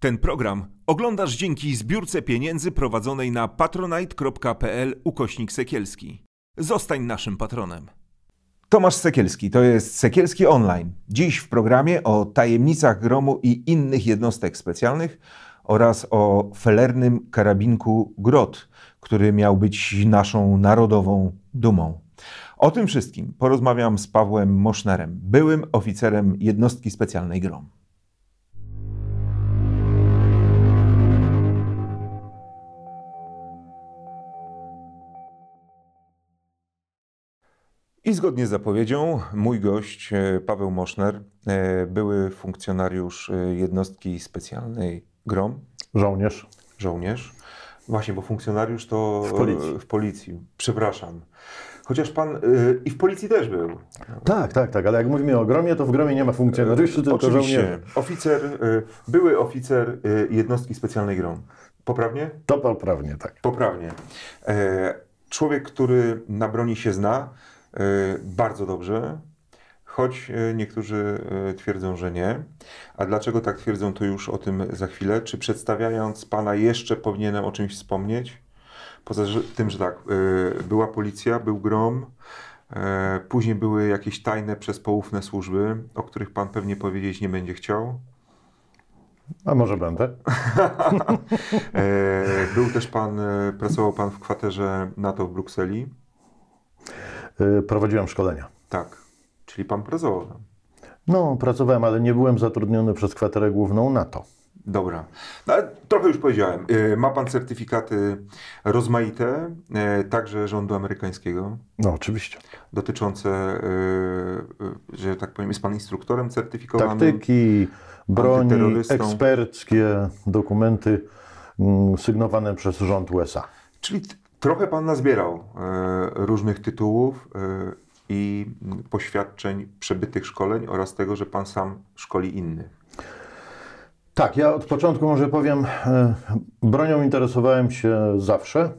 Ten program oglądasz dzięki zbiórce pieniędzy prowadzonej na patronite.pl ukośnik Sekielski. Zostań naszym patronem. Tomasz Sekielski, to jest Sekielski Online. Dziś w programie o tajemnicach gromu i innych jednostek specjalnych oraz o felernym karabinku Grot, który miał być naszą narodową dumą. O tym wszystkim porozmawiam z Pawłem Mosznerem, byłym oficerem jednostki specjalnej GROM. I zgodnie z zapowiedzią, mój gość e, Paweł Moszner, e, były funkcjonariusz e, jednostki specjalnej GROM. Żołnierz. Żołnierz. Właśnie, bo funkcjonariusz to W policji. w policji. Przepraszam. Chociaż pan y, i w policji też był. Tak, tak, tak, ale jak mówimy o gromie, to w gromie nie ma funkcjonariuszy, tylko Oczywiście. żołnierzy. Oficer, y, były oficer y, jednostki specjalnej GROM. Poprawnie? To poprawnie, tak. Poprawnie. Człowiek, który na broni się zna bardzo dobrze, choć e, niektórzy e, twierdzą, że nie. A dlaczego tak twierdzą, to już o tym za chwilę. Czy przedstawiając pana jeszcze powinienem o czymś wspomnieć? Poza tym, że tak, e, była policja, był grom, e, później były jakieś tajne, przezpoufne służby, o których pan pewnie powiedzieć nie będzie chciał. A może będę? E, Był też pan, e, pracował pan w kwaterze NATO w Brukseli. Y, Prowadziłem szkolenia. Tak, czyli pan pracował tam. No, pracowałem, ale nie byłem zatrudniony przez kwaterę główną NATO. Dobra. No, ale trochę już powiedziałem. E, Ma pan certyfikaty rozmaite, e, także rządu amerykańskiego, No, oczywiście. dotyczące, że tak powiem, jest pan instruktorem certyfikowanym. Taktyki, broni, eksperckie dokumenty mm, sygnowane przez rząd USA. Czyli trochę pan nazbierał e, różnych tytułów e, i poświadczeń przebytych szkoleń oraz tego, że pan sam szkoli innych. Tak, ja od początku może powiem, e, bronią interesowałem się zawsze.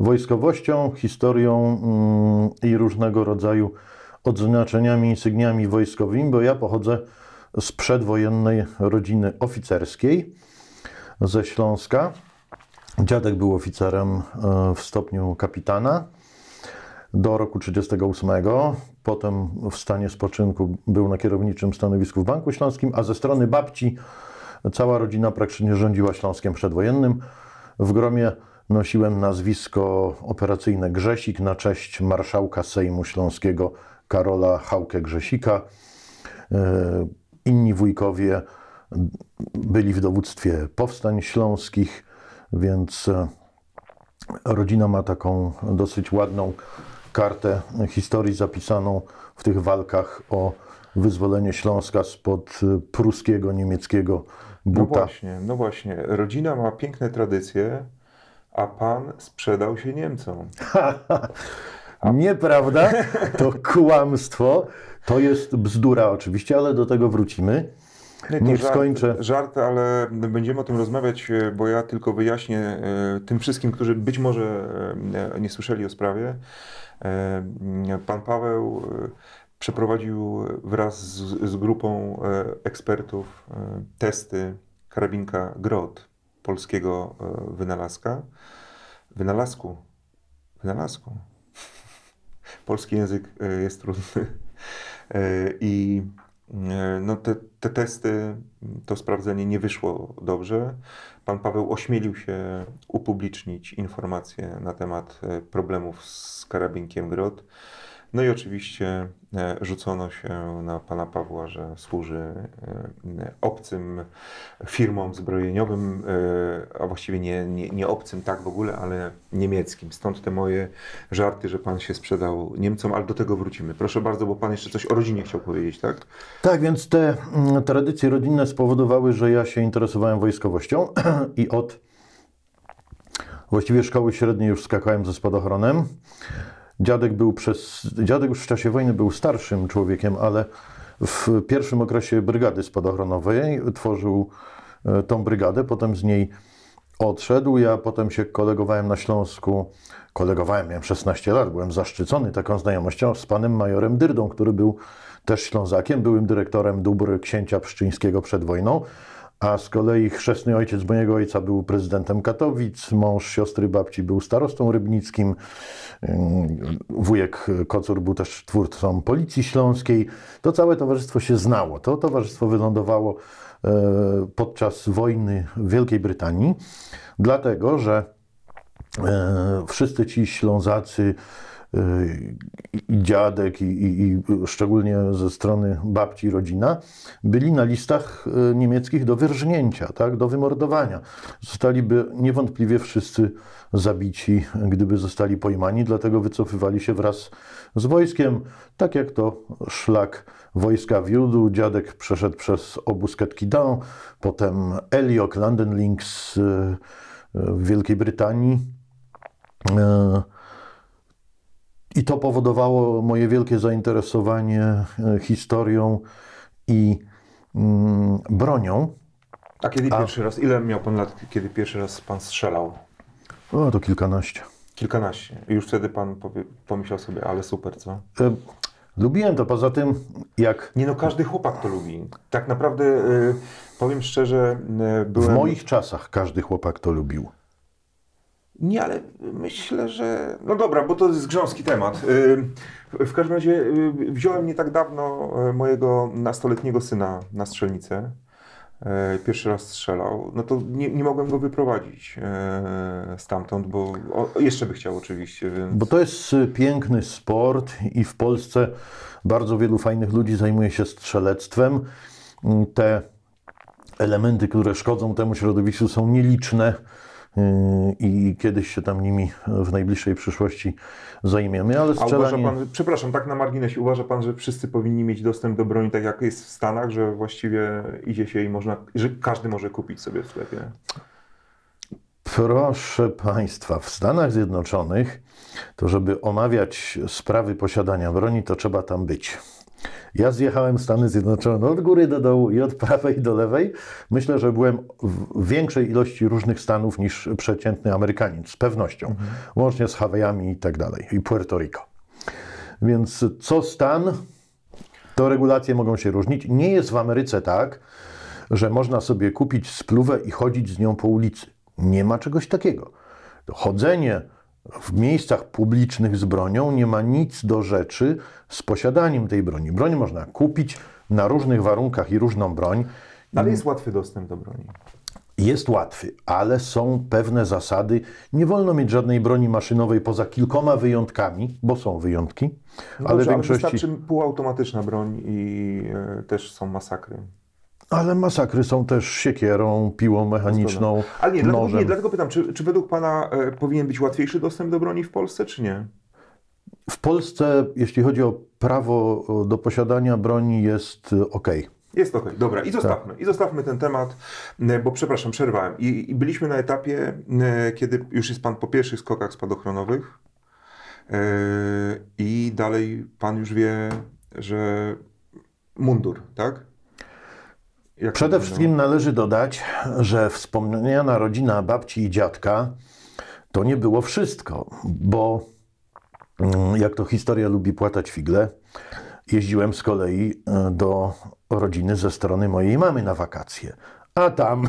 Wojskowością, historią mm, i różnego rodzaju odznaczeniami, insygniami wojskowymi, bo ja pochodzę z przedwojennej rodziny oficerskiej ze Śląska. Dziadek był oficerem e, w stopniu kapitana do roku 1938. Potem w stanie spoczynku był na kierowniczym stanowisku w Banku Śląskim, a ze strony babci cała rodzina praktycznie rządziła Śląskiem przedwojennym. W gromie nosiłem nazwisko operacyjne Grzesik na cześć marszałka Sejmu Śląskiego Karola Hałkę Grzesika. E, Inni wujkowie byli w dowództwie powstań śląskich, więc e, rodzina ma taką dosyć ładną kartę historii zapisaną w tych walkach o wyzwolenie Śląska spod e, pruskiego, niemieckiego No buta. właśnie, no właśnie. Rodzina ma piękne tradycje, a pan sprzedał się Niemcom. Nieprawda, to kłamstwo. To jest bzdura oczywiście, ale do tego wrócimy. Nie, to Niech żart, skończę. Żart, ale będziemy o tym rozmawiać, e, bo ja tylko wyjaśnię e, tym wszystkim, którzy być może e, nie słyszeli o sprawie. Pan Paweł przeprowadził wraz z, z grupą ekspertów testy karabinka GROT, polskiego wynalazka. Wynalazku. Wynalazku. Polski język jest trudny. I no te, te testy, to sprawdzenie nie wyszło dobrze. Pan Paweł ośmielił się upublicznić informacje na temat e, problemów z karabinkiem GROT. No i oczywiście e, rzucono się na pana Pawła, że służy e, obcym firmom zbrojeniowym, e, a właściwie nie, nie, nie obcym tak w ogóle, ale niemieckim. Stąd te moje żarty, że pan się sprzedał Niemcom, ale do tego wrócimy. Proszę bardzo, bo pan jeszcze coś o rodzinie chciał powiedzieć, tak? Tak, więc te mm, tradycje rodzinne spowodowały, że ja się interesowałem wojskowością i od właściwie szkoły średniej już skakałem ze spadochronem. Dziadek był przez, dziadek już w czasie wojny był starszym człowiekiem, ale w pierwszym okresie brygady spadochronowej tworzył e, tą brygadę, potem z niej odszedł. Ja potem się kolegowałem na Śląsku. Kolegowałem, miałem 16 lat, byłem zaszczycony taką znajomością z panem majorem Dyrdą, który był też Ślązakiem, byłym dyrektorem dóbr księcia pszczyńskiego przed wojną. A z kolei chrzestny ojciec mojego ojca był prezydentem Katowic, mąż siostry babci był starostą rybnickim, wujek Kocur był też twórcą Policji Śląskiej. To całe towarzystwo się znało. To towarzystwo wylądowało e, podczas wojny w Wielkiej Brytanii, dlatego że e, wszyscy ci Ślązacy i dziadek, i, i, i, szczególnie ze strony babci rodzina, byli na listach e, niemieckich do wyrżnięcia, tak, do wymordowania. Zostaliby niewątpliwie wszyscy zabici, gdyby zostali pojmani, dlatego wycofywali się wraz z wojskiem, tak jak to szlak wojska wiódł. Dziadek przeszedł przez obóz Ketkidan, potem Eliok, London Links e, w Wielkiej Brytanii. I to powodowało moje wielkie zainteresowanie e, historią i mm, bronią. A kiedy A... pierwszy raz, ile miał pan lat, kiedy pierwszy raz pan strzelał? O, to kilkanaście. Kilkanaście. I już wtedy pan powie, pomyślał sobie, ale super, co? E, lubiłem to, poza tym jak... Nie no, każdy chłopak to lubi. Tak naprawdę, y, powiem szczerze, y, byłem... W moich czasach każdy chłopak to lubił. Nie, ale myślę, że. No dobra, bo to jest grząski temat. W każdym razie y, wziąłem nie tak dawno y, mojego nastoletniego syna na strzelnicę. Y, pierwszy raz strzelał. No to nie, nie mogłem go wyprowadzić stamtąd, bo jeszcze by chciał oczywiście. Więc... Bo to jest piękny sport i w Polsce bardzo wielu fajnych ludzi zajmuje się strzelectwem. Te elementy, które szkodzą temu środowisku, są nieliczne i kiedyś się tam nimi w najbliższej przyszłości zajmiemy, ale strzelanie... A uważa pan, przepraszam, tak na marginesie, uważa pan, że wszyscy powinni mieć dostęp do broni tak jak jest w Stanach, że właściwie idzie się i można, że każdy może kupić sobie w sklepie? Proszę Państwa, w Stanach Zjednoczonych to żeby omawiać sprawy posiadania broni, to trzeba tam być. Ja zjechałem Stany Zjednoczone od góry do dołu i od prawej do lewej. Myślę, że byłem w większej ilości różnych stanów niż przeciętny Amerykanin, z pewnością. Mhm. Łącznie z Hawajami i tak dalej, i Puerto Rico. Więc co stan, to regulacje mogą się różnić. Nie jest w Ameryce tak, że można sobie kupić spluwę i chodzić z nią po ulicy. Nie ma czegoś takiego. Chodzenie w miejscach publicznych z bronią nie ma nic do rzeczy z posiadaniem tej broni. Broń można kupić na różnych warunkach i różną broń. Ale jest łatwy dostęp do broni. Jest łatwy, ale są pewne zasady. Nie wolno mieć żadnej broni maszynowej poza kilkoma wyjątkami, bo są wyjątki. No ale w większości. Wystarczy półautomatyczna broń i e, też są masakry. Ale masakry są też siekierą, piłą mechaniczną. Ale nie, nożem. Dlatego, nie dlatego pytam, czy, czy według Pana e, powinien być łatwiejszy dostęp do broni w Polsce, czy nie? W Polsce, jeśli chodzi o prawo do posiadania broni, jest e, ok. Jest ok, dobra. I zostawmy, tak. i zostawmy ten temat, e, bo przepraszam, przerwałem. I, I, byliśmy na etapie, e, kiedy już jest Pan po pierwszych skokach spadochronowych i dalej Pan już wie, że mundur, tak? Jak Przede wszystkim należy dodać, że wspomniana rodzina babci i dziadka to nie było wszystko, bo mm, jak to historia lubi płatać figle, jeździłem z kolei e, do rodziny ze strony mojej mamy na wakacje. A tam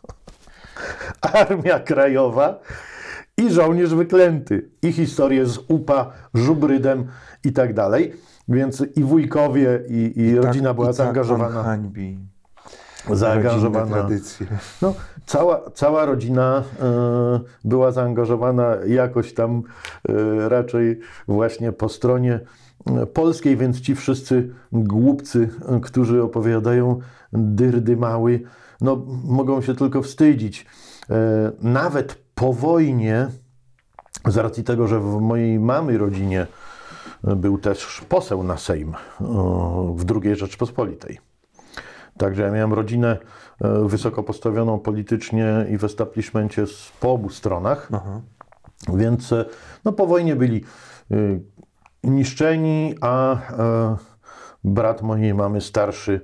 Armia Krajowa i żołnierz wyklęty. I historie z UPA, żubrydem i tak dalej. Więc i wujkowie, i, i, I tak- rodzina tak, była i zaangażowana. Tak hańbi. Zaangażowana. No, cała, cała rodzina y, była zaangażowana jakoś tam y, raczej właśnie po stronie polskiej, więc ci wszyscy głupcy, którzy opowiadają dyrdy mały, no, mogą się tylko wstydzić. Y, nawet po wojnie, z racji tego, że w mojej mamy rodzinie był też poseł na Sejm w II Rzeczpospolitej. Także ja miałem rodzinę e, wysoko postawioną politycznie i w establishmencie po obu stronach. Aha. Więc e, no, po wojnie byli e, niszczeni, a brat mojej mamy starszy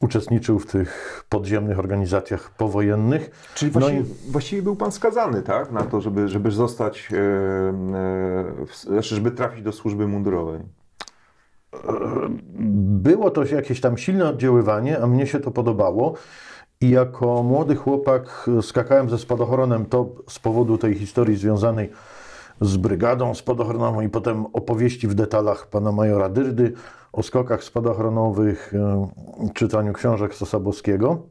uczestniczył w tych podziemnych organizacjach powojennych. Czyli no właściwie, i... właściwie, był pan skazany, tak? Na to, żeby, żeby zostać, e, żeby trafić do służby mundurowej. było to jakieś tam silne oddziaływanie, a mnie się to podobało. I jako młody chłopak skakałem ze spadochronem to z powodu tej historii związanej z brygadą spadochronową i potem opowieści w detalach pana majora Dyrdy o skokach spadochronowych, czytaniu książek Sosabowskiego.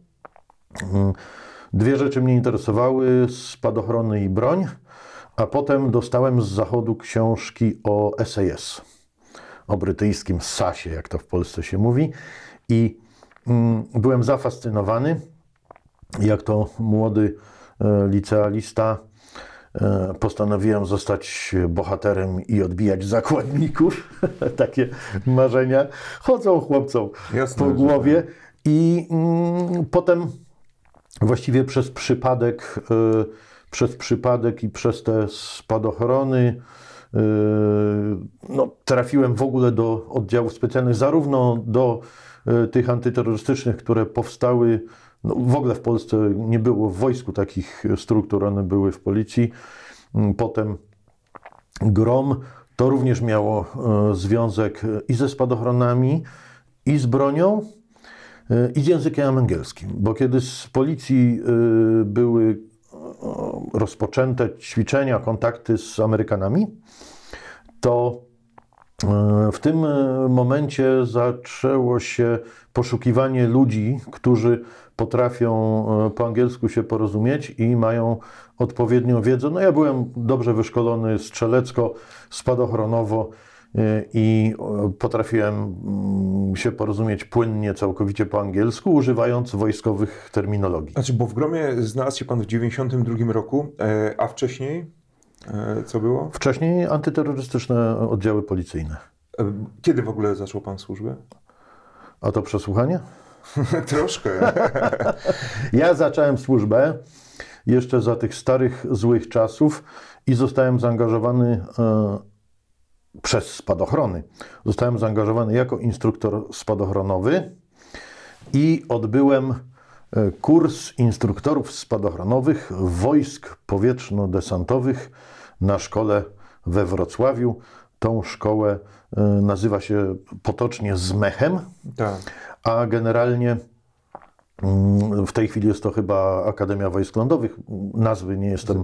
Mm, dwie rzeczy mnie interesowały, spadochrony i broń, a potem dostałem z zachodu książki o SAS, o brytyjskim SAS-ie, jak to w Polsce się mówi i mm, byłem zafascynowany, jak to młody e, licealista postanowiłem zostać bohaterem i odbijać zakładników. Takie marzenia chodzą chłopcom Jasne, po głowie. Tak. I mm, potem właściwie przez przypadek, y, przez przypadek i przez te spadochrony y, no, trafiłem w ogóle do oddziałów specjalnych, zarówno do y, tych antyterrorystycznych, które powstały no, w ogóle w Polsce nie było w wojsku takich struktur, one były w policji. Mm, potem GROM to również miało e, związek i ze spadochronami, i z bronią, e, i z językiem angielskim. Bo kiedy z policji e, były rozpoczęte ćwiczenia, kontakty z Amerykanami, to w tym momencie zaczęło się poszukiwanie ludzi, którzy potrafią e, po angielsku się porozumieć i mają odpowiednią wiedzę. No ja byłem dobrze wyszkolony strzelecko, spadochronowo e, i e, potrafiłem mm, się porozumieć płynnie, całkowicie po angielsku, używając wojskowych terminologii. Znaczy, bo w Gromie znalazł się Pan w 92 roku, a wcześniej co było? Wcześniej antyterrorystyczne oddziały policyjne. Kiedy w ogóle zaczął Pan służbę? A to przesłuchanie? Troszkę. ja zacząłem służbę jeszcze za tych starych, złych czasów i zostałem zaangażowany e, przez spadochrony. Zostałem zaangażowany jako instruktor spadochronowy i odbyłem e, kurs instruktorów spadochronowych wojsk powietrzno-desantowych na szkole we Wrocławiu. Tą szkołę e, nazywa się potocznie Zmechem, tak. a generalnie mm, w tej chwili jest to chyba Akademia Wojsk Lądowych. Nazwy nie jestem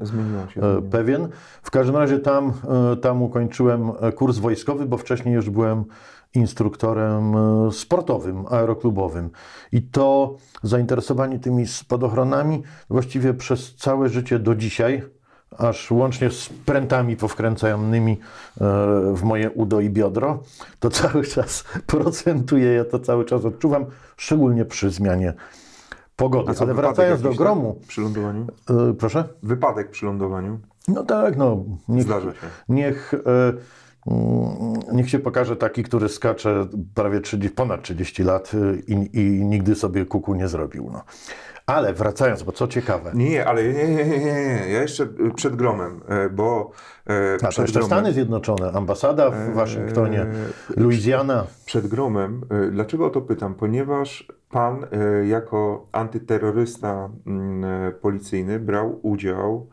się, e, pewien. W każdym razie tam, e, tam ukończyłem kurs wojskowy, bo wcześniej już byłem instruktorem sportowym, aeroklubowym. I to zainteresowanie tymi spadochronami właściwie przez całe życie do dzisiaj aż łącznie z prętami powkręcanymi e, w moje udo i biodro, to cały czas procentuje, ja to cały czas odczuwam, szczególnie przy zmianie pogody. Ale wracając do gromu. Tak? Przy lądowaniu? E, proszę? Wypadek przy lądowaniu? No tak, no. Niech, Zdarza się. Niech, e, niech się pokaże taki, który skacze prawie 30, ponad 30 lat i, i nigdy sobie kuku nie zrobił. No. Ale wracając, bo co ciekawe. Nie, ale nie, nie, nie, nie. Ja jeszcze przed gromem, e, bo. E, A to jeszcze gromem, Stany Zjednoczone, ambasada w e, Waszyngtonie, Luizjana. Przed gromem. Dlaczego o to pytam? Ponieważ pan, jako antyterrorysta mm, policyjny, brał udział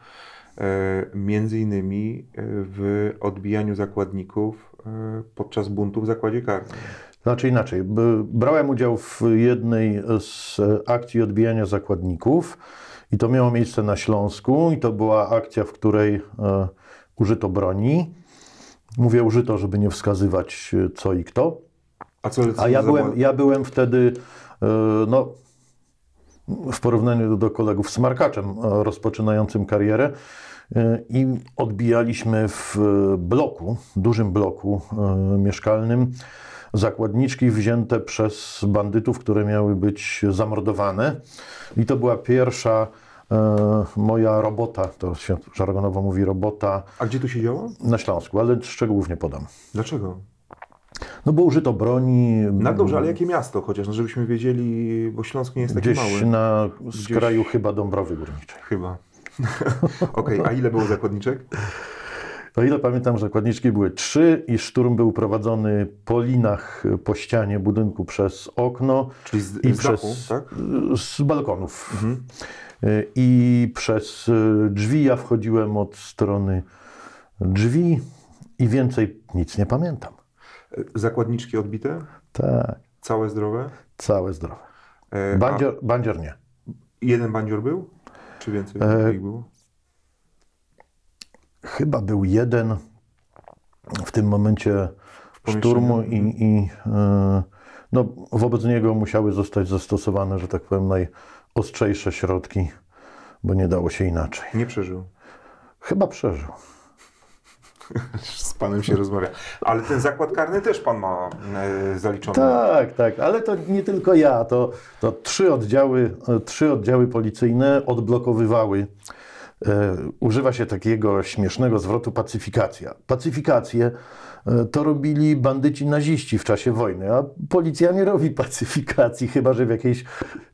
między innymi w odbijaniu zakładników podczas buntu w zakładzie karnym. Znaczy inaczej, brałem udział w jednej z akcji odbijania zakładników i to miało miejsce na Śląsku i to była akcja, w której e, użyto broni. Mówię użyto, żeby nie wskazywać e, co i kto. A, co, co A ja, byłem, ja byłem wtedy e, no, w porównaniu do kolegów smarkaczem rozpoczynającym karierę i odbijaliśmy w bloku, dużym bloku mieszkalnym zakładniczki wzięte przez bandytów, które miały być zamordowane. I to była pierwsza e, moja robota, to się żargonowo mówi robota. A gdzie tu się działo? Na Śląsku, ale szczegółów nie podam. Dlaczego? No bo użyto broni. No dobrze, ale jakie miasto chociaż, no żebyśmy wiedzieli, bo Śląsk nie jest taki Gdzieś mały. na skraju Gdzieś... chyba Dąbrowy Górniczej. Chyba. Okej, okay, a ile było zakładniczek? O ile pamiętam, zakładniczki były trzy i szturm był prowadzony po linach po ścianie budynku przez okno. Czyli z, i z przez, dachu, tak? Z balkonów. Mhm. I przez drzwi ja wchodziłem od strony drzwi i więcej nic nie pamiętam. Zakładniczki odbite? Tak, Całe zdrowe? całe zdrowe. E, Bandzior, bandzior nie. jeden bandzior był? Czy więcej E, było? Chyba był jeden w tym momencie pomieszczeniu? szturmu i, i e, no, wobec niego musiały zostać zastosowane, że tak powiem, najostrzejsze środki, bo nie dało się inaczej. Nie przeżył. Chyba przeżył. Z panem się rozmawia. Ale ten zakład karny też pan ma e, zaliczony. Tak, tak, ale to nie tylko ja, to, to trzy, oddziały, e, trzy oddziały policyjne odblokowywały. E, używa się takiego śmiesznego zwrotu pacyfikacja. Pacyfikację e, to robili bandyci naziści w czasie wojny, a policja nie robi pacyfikacji, chyba że w jakiejś,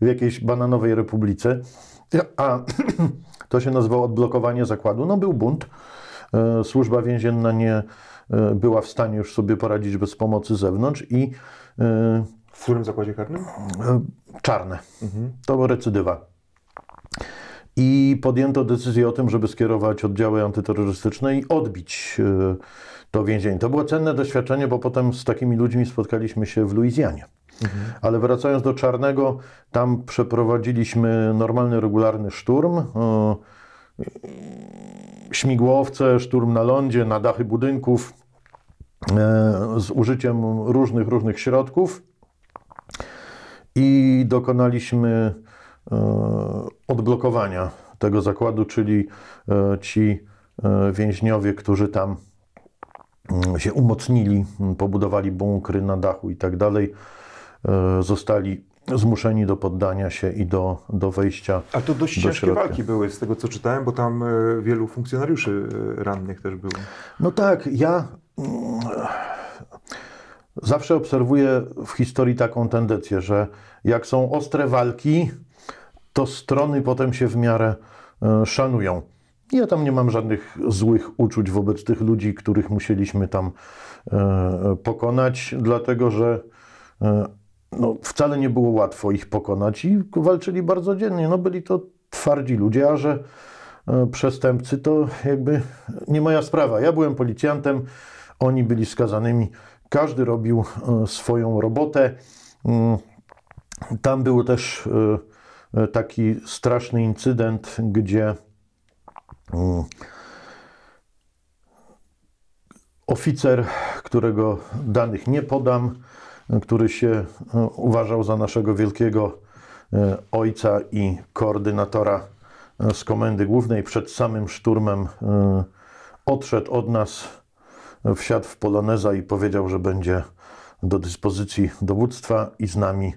w jakiejś bananowej republice. A to się nazywało odblokowanie zakładu. No był bunt. E, Służba więzienna nie e, była w stanie już sobie poradzić bez pomocy zewnątrz i e, W którym zakładzie karnym? czarne. To była recydywa. I podjęto decyzję o tym, żeby skierować oddziały antyterrorystyczne i odbić to więzienie. To było cenne doświadczenie, bo potem z takimi ludźmi spotkaliśmy się w Luizjanie. Ale wracając do Czarnego, tam przeprowadziliśmy normalny, regularny szturm. Śmigłowce, szturm na lądzie, na dachy budynków e, z użyciem różnych, różnych środków. I dokonaliśmy e, odblokowania tego zakładu, czyli e, ci więźniowie, którzy tam mm, się umocnili, m, pobudowali bunkry na dachu i tak dalej, zostali zmuszeni do poddania się i do, do wejścia. A to dość Do ciężkie środka. walki były z tego co czytałem, bo tam e, wielu funkcjonariuszy e, rannych też było. No tak, ja mm, zawsze obserwuję w historii taką tendencję, że jak są ostre walki, to strony potem się w miarę e, szanują. Ja tam nie mam żadnych złych uczuć wobec tych ludzi, których musieliśmy tam pokonać, dlatego że no, wcale nie było łatwo ich pokonać i walczyli bardzo dziennie. No, byli to twardzi ludzie, a że e, przestępcy to jakby nie moja sprawa. Ja byłem policjantem, oni byli skazanymi. Każdy robił e, swoją robotę. Mm, Tam był też e, taki straszny incydent, gdzie mm, oficer, którego danych nie podam, który się e, uważał za naszego wielkiego e, ojca i koordynatora e, z Komendy Głównej, przed samym szturmem odszedł od nas, wsiadł w Poloneza i powiedział, że będzie do dyspozycji dowództwa i z nami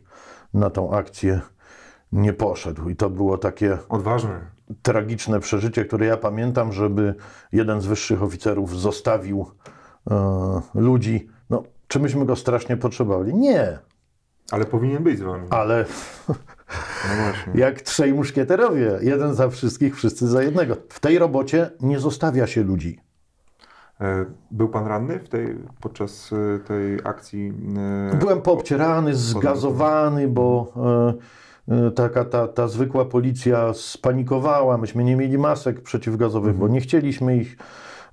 na tą akcję nie poszedł. I to było takie Odważny. tragiczne przeżycie, które ja pamiętam, żeby jeden z wyższych oficerów zostawił e, ludzi. Czy myśmy go strasznie potrzebowali? Nie, Ale powinien być z wami. ale No właśnie. jak trzej muszkieterowie, jeden za wszystkich, wszyscy za jednego. W tej robocie nie zostawia się ludzi. E, Był pan ranny w tej, podczas e, tej akcji? e, Byłem poobcierany, zgazowany, bo taka ta, ta zwykła policja spanikowała. Myśmy nie mieli masek przeciwgazowych, bo nie chcieliśmy ich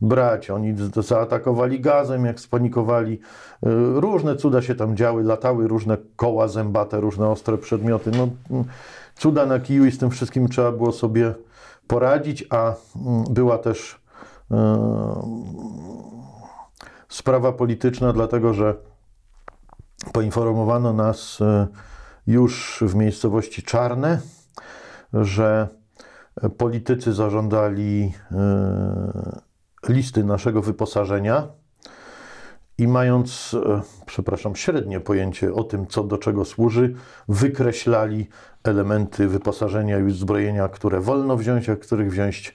brać. Oni zaatakowali gazem, jak spanikowali. E, Różne cuda się tam działy, latały różne koła zębate, różne ostre przedmioty. No, mm, cuda na kiju i z tym wszystkim trzeba było sobie poradzić, a mm, była też e, sprawa polityczna, dlatego że poinformowano nas e, już w miejscowości Czarne, że politycy zażądali e, listy naszego wyposażenia i mając, e, przepraszam, średnie pojęcie o tym, co do czego służy, wykreślali elementy wyposażenia i uzbrojenia, które wolno wziąć, a których wziąć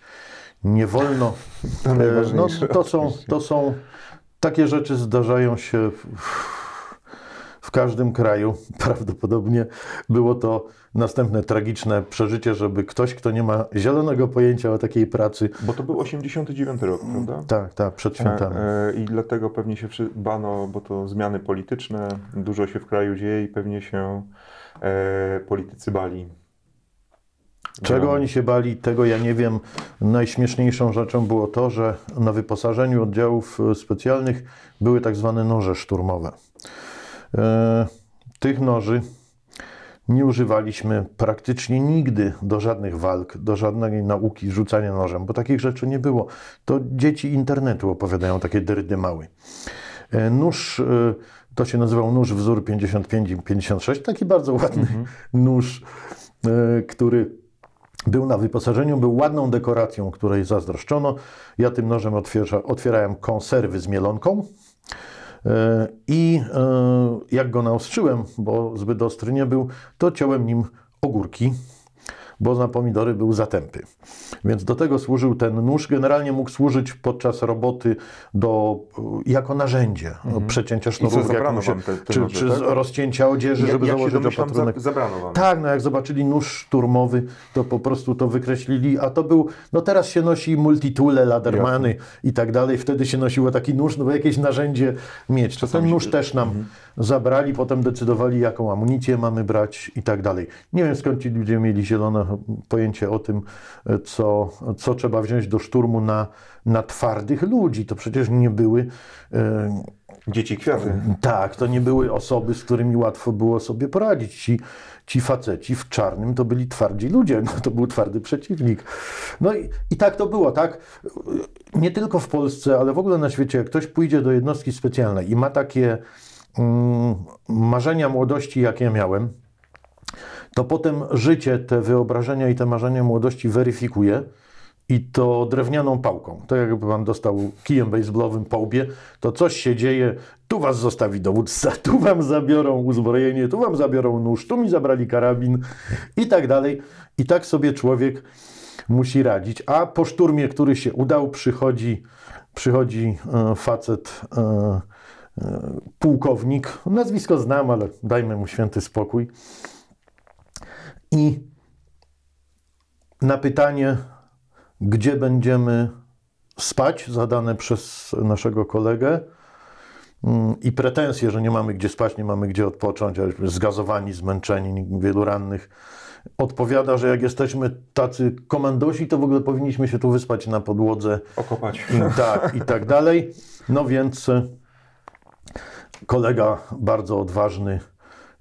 nie wolno. E, No, to, są, to są takie rzeczy zdarzają się w, w każdym kraju. Prawdopodobnie było to następne tragiczne przeżycie, żeby ktoś, kto nie ma zielonego pojęcia o takiej pracy, Bo to był 89 rok, prawda? tak, tak, przed świętami. E, I dlatego pewnie się bano, bo to zmiany polityczne, dużo się w kraju dzieje i pewnie się e, politycy bali. Czego oni się bali, tego ja nie wiem. Najśmieszniejszą rzeczą było to, że na wyposażeniu oddziałów e, specjalnych były tak zwane noże szturmowe. E, tych noży nie używaliśmy praktycznie nigdy do żadnych walk, do żadnej nauki rzucania nożem, bo takich rzeczy nie było. To dzieci internetu opowiadają takie derdymały. E, nóż, e, to się nazywał nóż wzór 55 i 56, taki bardzo ładny mhm. nóż, który był na wyposażeniu, był ładną dekoracją, której zazdroszczono. Ja tym nożem otwiera, otwierałem konserwy z mielonką. I jak go naostrzyłem, bo zbyt ostry nie był, to ciąłem nim ogórki bo na pomidory był zatępy. Więc do tego służył ten nóż. Generalnie mógł służyć podczas roboty do, jako narzędzie mhm. przecięcia sznurów, się, te, te czy, noże, czy tak? rozcięcia odzieży, ja, żeby jak założyć opatrunek. zabrano wam. Tak, no jak zobaczyli nóż szturmowy, to po prostu to wykreślili, a to był, no teraz się nosi multitule, ladermany Jasne. i tak dalej. Wtedy się nosiło taki nóż, no bo jakieś narzędzie mieć. To ten nóż się... też nam mhm. zabrali, potem decydowali, jaką amunicję mamy brać i tak dalej. Nie wiem skąd ci ludzie mieli zielone pojęcie o tym, co, co trzeba wziąć do szturmu na, na twardych ludzi. To przecież nie były. E, Dzieci kwiaty. Tak, to nie były osoby, z którymi łatwo było sobie poradzić. Ci, ci faceci w czarnym to byli twardzi ludzie, no, to był twardy przeciwnik. No i, i tak to było, tak? Nie tylko w Polsce, ale w ogóle na świecie, jak ktoś pójdzie do jednostki specjalnej i ma takie mm, marzenia młodości, jak ja miałem, to potem życie te wyobrażenia i te marzenia młodości weryfikuje i to drewnianą pałką. To jakby pan dostał kijem baseballowym po łbie, to coś się dzieje, tu was zostawi dowódca, tu wam zabiorą uzbrojenie, tu wam zabiorą nóż, tu mi zabrali karabin i tak dalej. I tak sobie człowiek musi radzić. A po szturmie, który się udał, przychodzi, przychodzi e, facet, e, e, pułkownik, nazwisko znam, ale dajmy mu święty spokój i na pytanie, gdzie będziemy spać, zadane przez naszego kolegę, mm, i pretensje, że nie mamy gdzie spać, nie mamy gdzie odpocząć, zgazowani, zmęczeni, wielu rannych, odpowiada, że jak jesteśmy tacy komandosi, to w ogóle powinniśmy się tu wyspać na podłodze. Okopać. Tak, i tak dalej. No więc e, kolega bardzo odważny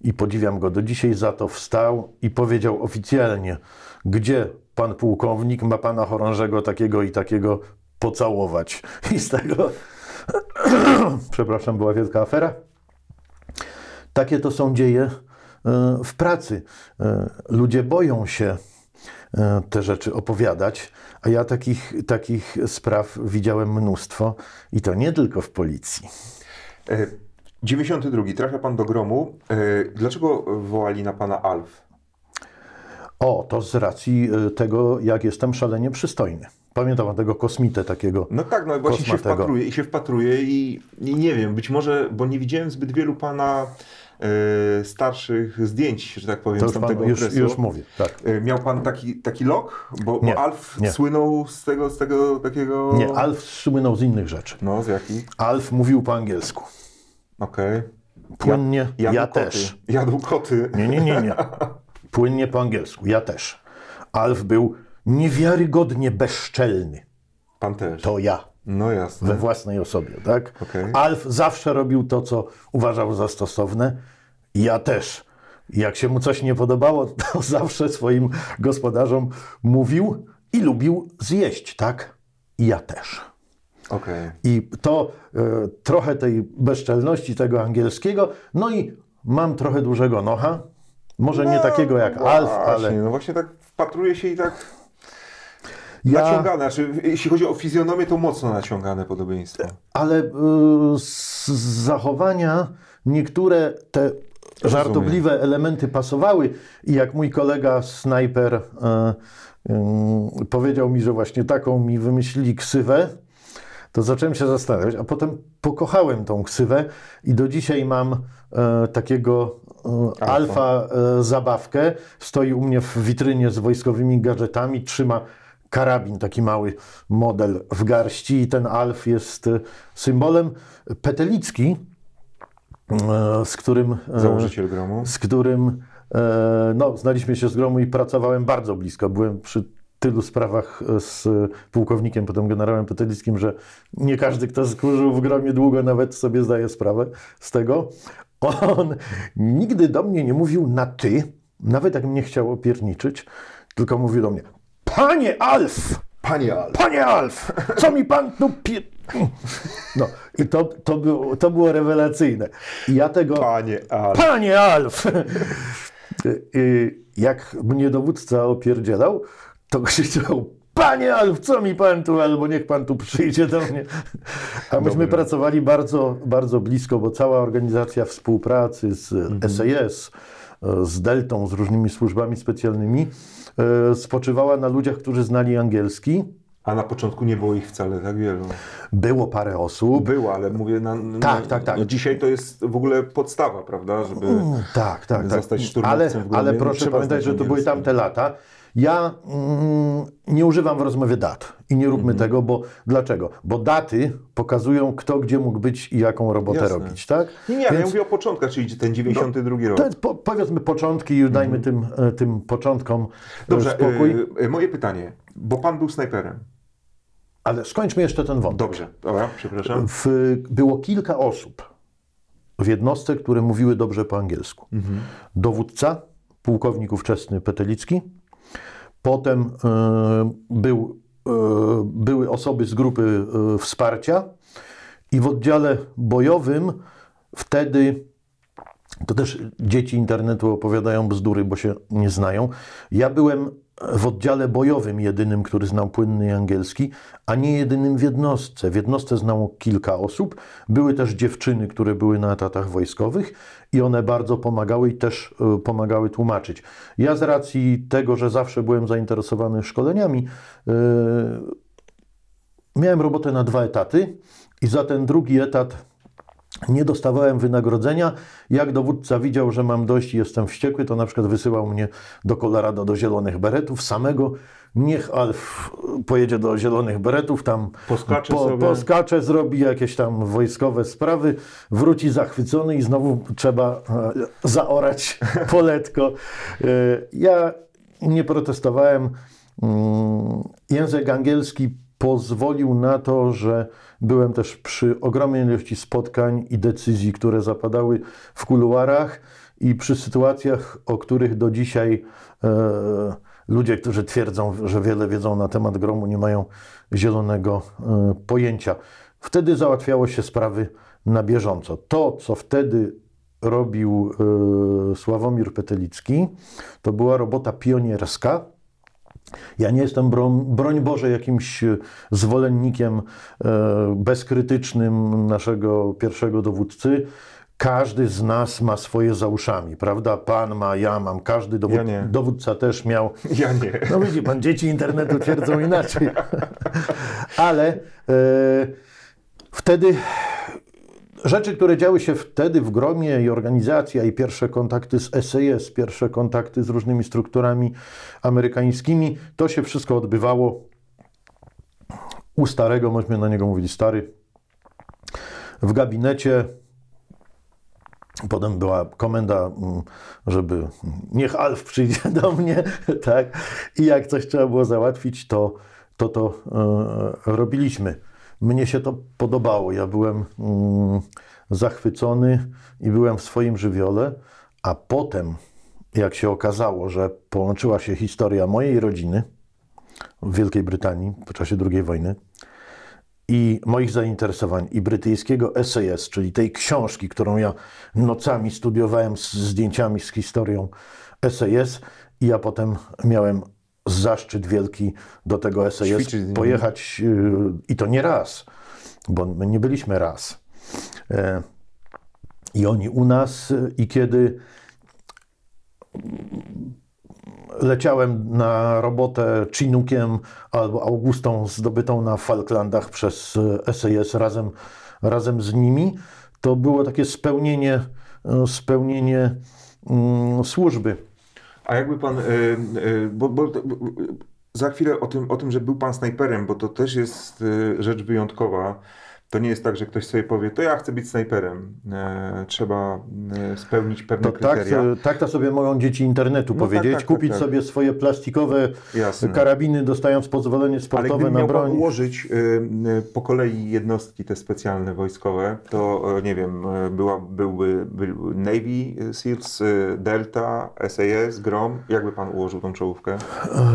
i podziwiam go do dzisiaj za to, wstał i powiedział oficjalnie, gdzie pan pułkownik ma pana chorążego takiego i takiego pocałować. I z tego, przepraszam, była wielka afera. Takie to są dzieje e, w pracy. E, ludzie boją się e, te rzeczy opowiadać, a ja takich, takich spraw widziałem mnóstwo i to nie tylko w policji. 92. Trafia pan do gromu. E, dlaczego wołali na pana Alf? O, to z racji e, tego, jak jestem szalenie przystojny. Pamiętam tego kosmitę takiego. No tak, no właśnie się wpatruje i się wpatruje i, i, nie wiem, być może, bo nie widziałem zbyt wielu pana e, starszych zdjęć, że tak powiem, to z tamtego pan, już, okresu. Już mówię, tak. Miał pan taki, taki lok? Bo, nie, bo Alf nie. słynął z tego, z tego takiego... Nie, Alf słynął z innych rzeczy. No, z jakich? Alf mówił po angielsku. Okej. Okay. Płynnie, ja, ja też. Jadł koty. Nie, nie, nie, nie. Płynnie po angielsku, ja też. Alf był niewiarygodnie bezczelny. Pan też. To ja. No jasne. We własnej osobie, tak? Okay. Alf zawsze robił to, co uważał za stosowne. Ja też. Jak się mu coś nie podobało, to zawsze swoim gospodarzom mówił i lubił zjeść, tak? Ja też. Okay. I to e, trochę tej bezczelności tego angielskiego, no i mam trochę dużego nocha, może no, nie takiego jak właśnie, Alf, ale... No właśnie tak wpatruje się i tak ja... naciągane, znaczy jeśli chodzi o fizjonomię, to mocno naciągane podobieństwo. Ale y, z zachowania niektóre te żartobliwe elementy pasowały i jak mój kolega snajper y, y, powiedział mi, że właśnie taką mi wymyślili ksywę, to zacząłem się zastanawiać, a potem pokochałem tą ksywę i do dzisiaj mam e, takiego e, alfa, e, zabawkę. Stoi u mnie w witrynie z wojskowymi gadżetami, trzyma karabin, taki mały model w garści i ten alf jest e, symbolem. Petelicki, e, z którym... E, Założyciel gromu. Z którym no, znaliśmy się z gromu i pracowałem bardzo blisko. Byłem przy tylu sprawach z pułkownikiem, potem generałem Petelickim, że nie każdy, kto służył w gromie długo, nawet sobie zdaje sprawę z tego. On nigdy do mnie nie mówił na ty, nawet jak mnie chciał opierniczyć, tylko mówił do mnie, panie Alf! Panie Alf! Panie Alf! Co mi pan tu pie... No i to, to, było, to było rewelacyjne. I ja tego... Panie Alf! Panie Alf! Jak mnie dowódca opierdzielał, to krzyczał, Panie Alf, co mi pan tu, albo niech pan tu przyjdzie do mnie. A myśmy Dobry. pracowali bardzo, bardzo blisko, bo cała organizacja współpracy z mhm. SAS, z Deltą, z różnymi służbami specjalnymi e, spoczywała na ludziach, którzy znali angielski. A na początku nie było ich wcale tak wielu. Było parę osób. Było, ale mówię, na, na, tak, tak, tak. No dzisiaj to jest w ogóle podstawa, prawda, żeby mm, tak, tak, tak. zostać tak. ale, ale proszę pamiętać, że to były tamte lata. Ja mm, nie używam w rozmowie dat i nie róbmy mm. tego, bo dlaczego? Bo daty pokazują, kto gdzie mógł być i jaką robotę Jasne. robić, tak? Nie, nie, Więc, ja mówię o początkach, czyli ten 92 no, rok. Po, powiedzmy początki i dajmy mm. tym, e, tym początkom e, Dobrze, spokój. Yy, moje pytanie, bo pan był snajperem. Ale skończmy jeszcze ten wątek. Dobrze, dobra, przepraszam. W, było kilka osób w jednostce, które mówiły dobrze po angielsku. Mhm. Dowódca, pułkownik ówczesny Petelicki, Potem e, był, e, były osoby z grupy e, wsparcia i w oddziale bojowym wtedy to też dzieci internetu opowiadają bzdury, bo się nie znają. Ja byłem w oddziale bojowym jedynym, który znał płynny angielski, a nie jedynym w jednostce. W jednostce znało kilka osób. Były też dziewczyny, które były na etatach wojskowych i one bardzo pomagały i też e, pomagały tłumaczyć. Ja z racji tego, że zawsze byłem zainteresowany szkoleniami, yy, miałem robotę na dwa etaty i za ten drugi etat nie dostawałem wynagrodzenia. Jak dowódca widział, że mam dość i jestem wściekły, to na przykład wysyłał mnie do Colorado do Zielonych Beretów samego. Niech Alf pojedzie do Zielonych Beretów, tam poskacze, po, poskacze zrobi jakieś tam wojskowe sprawy, wróci zachwycony i znowu trzeba e, zaorać poletko. E, ja nie protestowałem. Mm, język angielski pozwolił na to, że byłem też przy ogromnej ilości spotkań i decyzji, które zapadały w kuluarach i przy sytuacjach, o których do dzisiaj e, ludzie, którzy twierdzą, że wiele wiedzą na temat gromu, nie mają zielonego e, pojęcia. Wtedy załatwiało się sprawy na bieżąco. To, co wtedy robił e, Sławomir Petelicki, to była robota pionierska, ja nie jestem, broń, broń Boże, jakimś e, zwolennikiem e, bezkrytycznym naszego pierwszego dowódcy. Każdy z nas ma swoje za uszami, prawda? Pan ma, ja mam, każdy dowód, ja dowódca też miał. Ja nie. No widzi pan, dzieci internetu twierdzą inaczej. Ale e, wtedy rzeczy, które działy się wtedy w Gromie i organizacja i pierwsze kontakty z SAS, pierwsze kontakty z różnymi strukturami amerykańskimi, to się wszystko odbywało u starego, myśmy na niego mówili stary, w gabinecie. Potem była komenda, mm, żeby niech Alf przyjdzie do mnie, tak? I jak coś trzeba było załatwić, to to, to e, robiliśmy. Mnie się to podobało. Ja byłem mm, zachwycony i byłem w swoim żywiole, a potem, jak się okazało, że połączyła się historia mojej rodziny w Wielkiej Brytanii w czasie II wojny i moich zainteresowań i brytyjskiego SAS, czyli tej książki, którą ja nocami studiowałem z zdjęciami z historią SAS i ja potem miałem zaszczyt wielki do tego SAS pojechać y, i to nie raz, bo my nie byliśmy raz. E, I oni u nas i kiedy leciałem na robotę Chinookiem albo Augustą zdobytą na Falklandach przez SAS razem, razem z nimi, to było takie spełnienie, spełnienie mm, służby. A jakby pan, y, y, bo, bo, za chwilę o tym, o tym, że był pan snajperem, bo to też jest y, rzecz wyjątkowa. To nie jest tak, że ktoś sobie powie, to ja chcę być snajperem. E, trzeba e, spełnić pewne To tak, kryteria. e, tak to sobie mogą dzieci internetu No powiedzieć, tak, tak, kupić tak, tak. sobie swoje plastikowe Jasne. karabiny, dostając pozwolenie Ale sportowe gdybym na miał broń. ułożyć y, po kolei jednostki te specjalne wojskowe, to nie wiem, była, byłby, byłby Navy SEALs, Delta, SAS, GROM. Jakby pan ułożył tą czołówkę?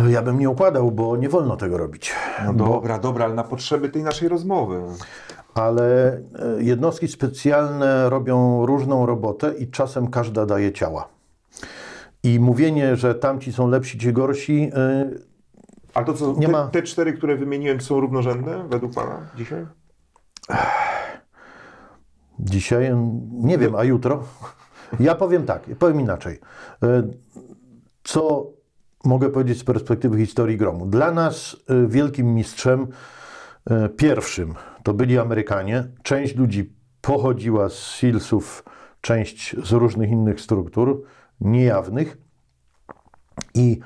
Ja bym nie układał, bo nie wolno tego robić. No Bo- dobra, dobra, ale na potrzeby tej naszej rozmowy. Ale e, jednostki specjalne robią różną robotę i czasem każda daje ciała. I mówienie, że tamci są lepsi, ci gorsi, e, A to co, Nie te, ma- te cztery, które wymieniłem, są równorzędne według pana dzisiaj? dzisiaj nie wiem, a jutro. Ja powiem tak, powiem inaczej. E, Co mogę powiedzieć z perspektywy historii gromu? Dla nas e, wielkim mistrzem pierwszym to byli Amerykanie. Część ludzi pochodziła z SEALsów, część z różnych innych struktur niejawnych. I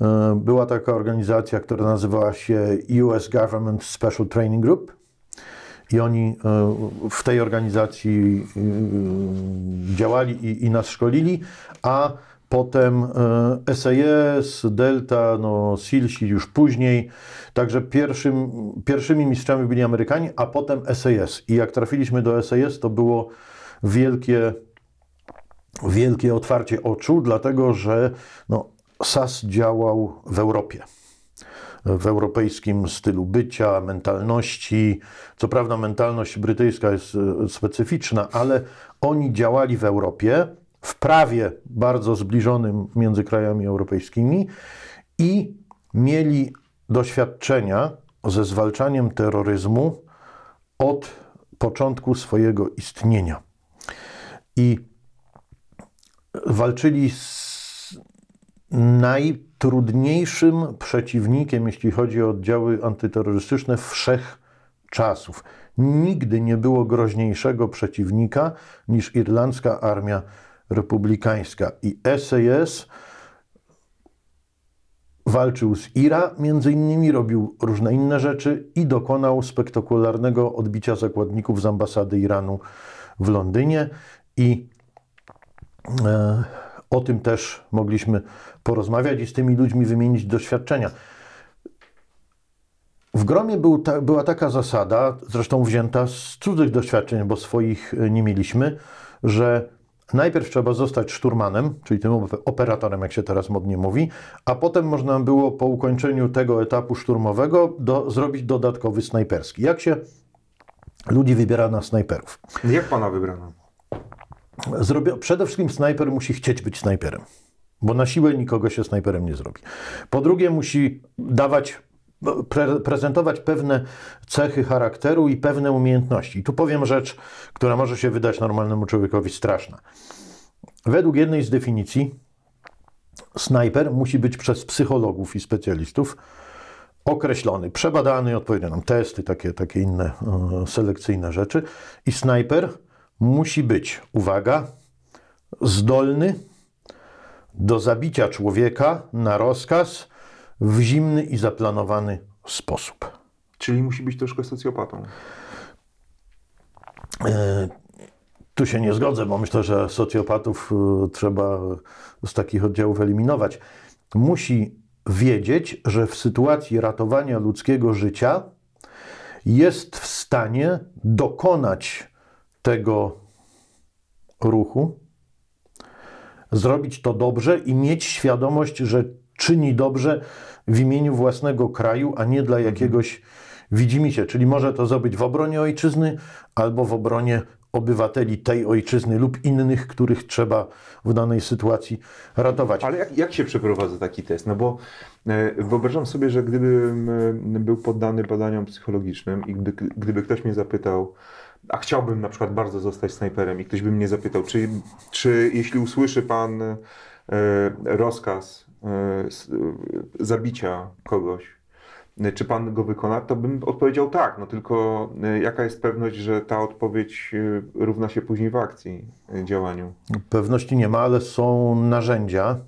e, była taka organizacja, która nazywała się US Government Special Training Group. I oni e, w tej organizacji e, działali i, i nas szkolili, a potem e, SAS, Delta, no, SEALsi już później. Także pierwszym, pierwszymi mistrzami byli Amerykanie, a potem SAS. I jak trafiliśmy do SAS, to było wielkie wielkie otwarcie oczu, dlatego że no, SAS działał w Europie. W europejskim stylu bycia, mentalności. Co prawda, mentalność brytyjska jest e, specyficzna, ale oni działali w Europie, w prawie bardzo zbliżonym między krajami europejskimi i mieli doświadczenia ze zwalczaniem terroryzmu od początku swojego istnienia. I walczyli z najtrudniejszym przeciwnikiem, jeśli chodzi o oddziały antyterrorystyczne wszechczasów. Nigdy nie było groźniejszego przeciwnika niż irlandzka armia republikańska. I SAS walczył z IRA, między innymi robił różne inne rzeczy i dokonał spektakularnego odbicia zakładników z ambasady Iranu w Londynie. I E, O tym też mogliśmy porozmawiać i z tymi ludźmi wymienić doświadczenia. W Gromie był ta, była taka zasada, zresztą wzięta z cudzych doświadczeń, bo swoich e, nie mieliśmy, że najpierw trzeba zostać szturmanem, czyli tym op- operatorem, jak się teraz modnie mówi, a potem można było po ukończeniu tego etapu szturmowego do, zrobić dodatkowy snajperski. Jak się ludzi wybiera na snajperów? Jak pana wybrano? Zrobię, przede wszystkim snajper musi chcieć być snajperem, bo na siłę nikogo się snajperem nie zrobi. Po drugie, musi dawać, pre, prezentować pewne cechy charakteru i pewne umiejętności. I tu powiem rzecz, która może się wydać normalnemu człowiekowi straszna. Według jednej z definicji, snajper musi być przez psychologów i specjalistów określony, przebadany, odpowiednio nam testy, takie, takie inne e, selekcyjne rzeczy. I snajper musi być, uwaga, zdolny do zabicia człowieka na rozkaz w zimny i zaplanowany sposób. Czyli musi być troszkę socjopatą. E, Tu się nie zgodzę, bo myślę, że socjopatów e, trzeba z takich oddziałów eliminować. Musi wiedzieć, że w sytuacji ratowania ludzkiego życia jest w stanie dokonać tego ruchu, zrobić to dobrze i mieć świadomość, że czyni dobrze w imieniu własnego kraju, a nie dla jakiegoś widzimisię. Czyli może to zrobić w obronie ojczyzny albo w obronie obywateli tej ojczyzny lub innych, których trzeba w danej sytuacji ratować. Ale jak, jak się przeprowadza taki test? No bo e, wyobrażam sobie, że gdybym e, był poddany badaniom psychologicznym i gdy, gdyby ktoś mnie zapytał, a chciałbym na przykład bardzo zostać snajperem i ktoś by mnie zapytał, czy, czy jeśli usłyszy pan e, rozkaz zabicia kogoś, e, czy pan go wykona, to bym odpowiedział tak, no tylko e, jaka jest pewność, że ta odpowiedź e, równa się później w akcji, e, działaniu? Pewności nie ma, ale są narzędzia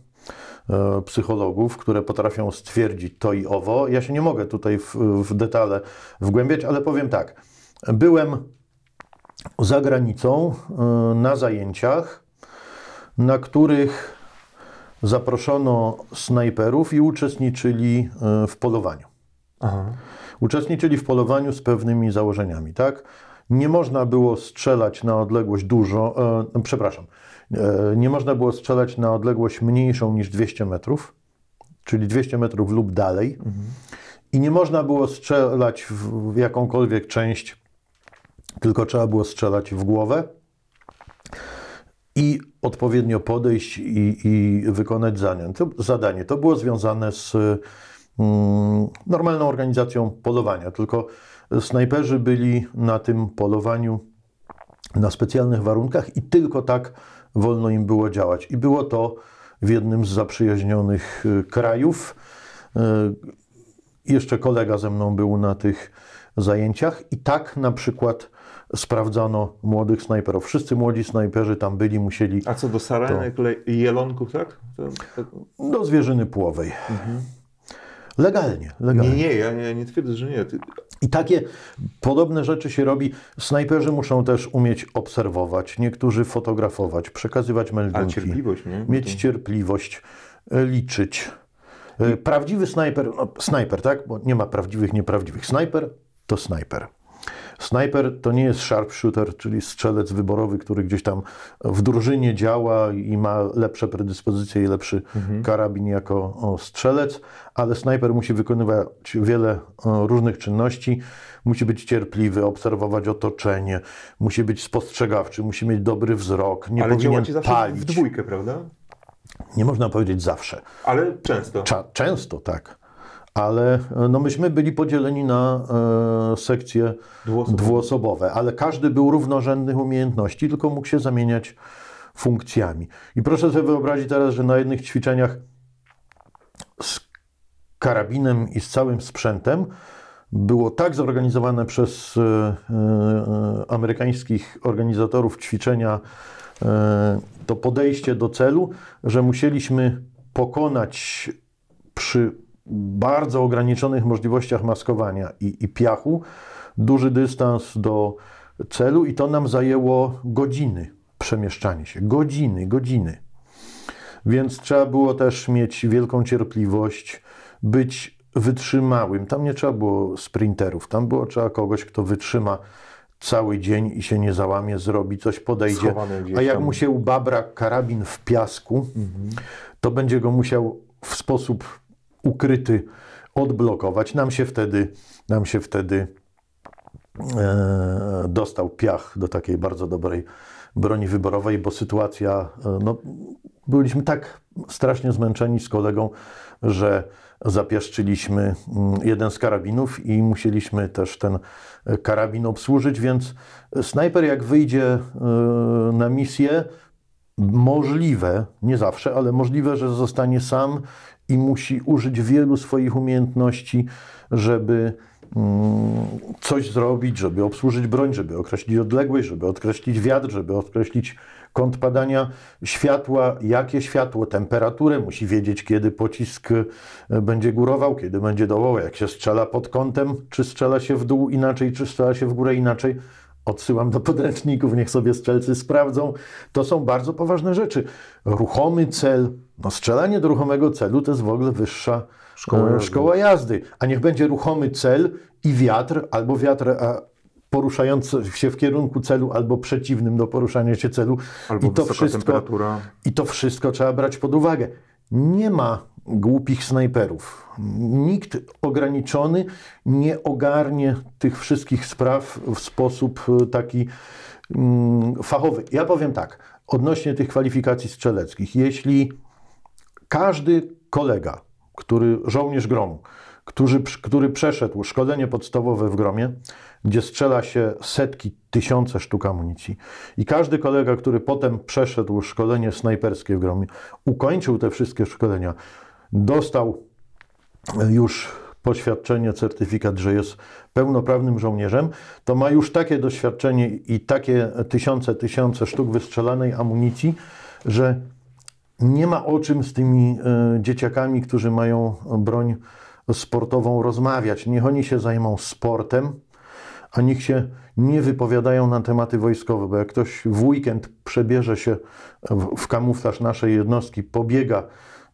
e, psychologów, które potrafią stwierdzić to i owo. Ja się nie mogę tutaj w, w detale wgłębiać, ale powiem tak. byłem za granicą na zajęciach, na których zaproszono snajperów i uczestniczyli y, w polowaniu. Aha. Uczestniczyli w polowaniu z pewnymi założeniami, tak? Nie można było strzelać na odległość dużo, e, przepraszam, e, nie można było strzelać na odległość mniejszą niż 200 metrów, czyli 200 metrów lub dalej. Mhm. I nie można było strzelać w jakąkolwiek część, tylko trzeba było strzelać w głowę i odpowiednio podejść i, i wykonać zadanie. To, było związane z mm, normalną organizacją polowania, tylko snajperzy byli na tym polowaniu na specjalnych warunkach i tylko tak wolno im było działać. I było to w jednym z zaprzyjaźnionych y, krajów. Y, jeszcze kolega ze mną był na tych zajęciach i tak na przykład sprawdzano młodych snajperów. Wszyscy młodzi snajperzy tam byli, musieli... A co do sarenek, to... jelonków, tak? Do zwierzyny płowej. Mhm. Legalnie, legalnie. Nie, nie, ja nie, nie twierdzę, że nie. I takie podobne rzeczy się robi. Snajperzy muszą też umieć obserwować, niektórzy fotografować, przekazywać meldunki. Ale cierpliwość, nie? Mieć cierpliwość, e, liczyć. E, prawdziwy snajper, no, snajper, tak? Bo nie ma prawdziwych, nieprawdziwych. Snajper to snajper. Snajper to nie jest sharpshooter, czyli strzelec wyborowy, który gdzieś tam w drużynie działa i ma lepsze predyspozycje i lepszy mhm. karabin jako strzelec, ale snajper musi wykonywać wiele różnych czynności. Musi być cierpliwy, obserwować otoczenie, musi być spostrzegawczy, musi mieć dobry wzrok, nie ale powinien zawsze palić. w dwójkę, prawda? Nie można powiedzieć zawsze. Ale często. Cza często, tak ale e, no myśmy byli podzieleni na e, sekcje dwuosobowe. dwuosobowe, ale każdy był równorzędnych umiejętności, tylko mógł się zamieniać funkcjami. I proszę sobie wyobrazić teraz, że na jednych ćwiczeniach z karabinem i z całym sprzętem było tak zorganizowane przez e, e, amerykańskich organizatorów ćwiczenia e, to podejście do celu, że musieliśmy pokonać przy bardzo ograniczonych możliwościach maskowania i, i piachu duży dystans do celu i to nam zajęło godziny przemieszczanie się. Godziny, godziny. Więc trzeba było też mieć wielką cierpliwość, być wytrzymałym. Tam nie trzeba było sprinterów, tam było trzeba kogoś, kto wytrzyma cały dzień i się nie załamie, zrobi coś, podejdzie. A jak mu się ubabra karabin w piasku, mhm. to będzie go musiał w sposób ukryty odblokować. Nam się wtedy, nam się wtedy e, dostał piach do takiej bardzo dobrej broni wyborowej, bo sytuacja, e, no, byliśmy tak strasznie zmęczeni z kolegą, że zapiaszczyliśmy mm, jeden z karabinów i musieliśmy też ten karabin obsłużyć, więc snajper jak wyjdzie e, na misję, możliwe, nie zawsze, ale możliwe, że zostanie sam i musi użyć wielu swoich umiejętności, żeby mm, coś zrobić, żeby obsłużyć broń, żeby określić odległość, żeby określić wiatr, żeby określić kąt padania światła, jakie światło, temperaturę, musi wiedzieć, kiedy pocisk e, będzie górował, kiedy będzie dołował, jak się strzela pod kątem, czy strzela się w dół inaczej, czy strzela się w górę inaczej. Odsyłam do podręczników, niech sobie strzelcy sprawdzą. To są bardzo poważne rzeczy. Ruchomy cel, no strzelanie do ruchomego celu to jest w ogóle wyższa szkoła, jazdy. szkoła jazdy. A niech będzie ruchomy cel i wiatr, albo wiatr a, poruszający się w kierunku celu, albo przeciwnym do poruszania się celu. Albo I to wszystko, temperatura. I to wszystko trzeba brać pod uwagę. Nie ma głupich snajperów. Nikt ograniczony nie ogarnie tych wszystkich spraw w sposób e, taki mm, fachowy. Ja powiem tak, odnośnie tych kwalifikacji strzeleckich. Jeśli każdy kolega, który żołnierz gromu, który, który przeszedł szkolenie podstawowe w gromie, gdzie strzela się setki, tysiące sztuk amunicji. I każdy kolega, który potem przeszedł szkolenie snajperskie w gromie, ukończył te wszystkie szkolenia, dostał już poświadczenie, certyfikat, że jest pełnoprawnym żołnierzem, to ma już takie doświadczenie i takie tysiące, tysiące sztuk wystrzelanej amunicji, że nie ma o czym z tymi e, dzieciakami, którzy mają broń sportową rozmawiać. Niech oni się zajmą sportem, a niech się nie wypowiadają na tematy wojskowe, bo jak ktoś w weekend przebierze się w kamuflaż naszej jednostki, pobiega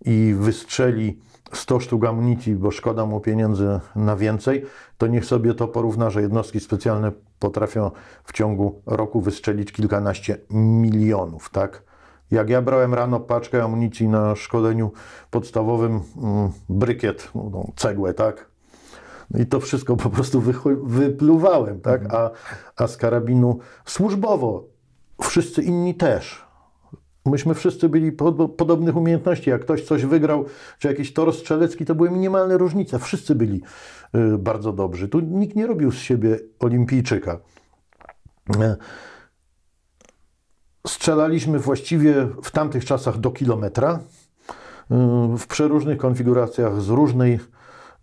i wystrzeli 100 sztuk amunicji, bo szkoda mu pieniędzy na więcej, to niech sobie to porówna, że jednostki specjalne potrafią w ciągu roku wystrzelić kilkanaście milionów, tak? Jak ja brałem rano paczkę amunicji na szkoleniu podstawowym, mm, brykiet, no, cegłę, tak? No i to wszystko po prostu wypluwałem, tak? A, a z karabinu służbowo wszyscy inni też. Myśmy wszyscy byli podobnych umiejętności. Jak ktoś coś wygrał, czy jakiś tor strzelecki, to były minimalne różnice. Wszyscy byli y, bardzo dobrzy. Tu nikt nie robił z siebie olimpijczyka. E, strzelaliśmy właściwie w tamtych czasach do kilometra, y, w przeróżnych konfiguracjach, z różnej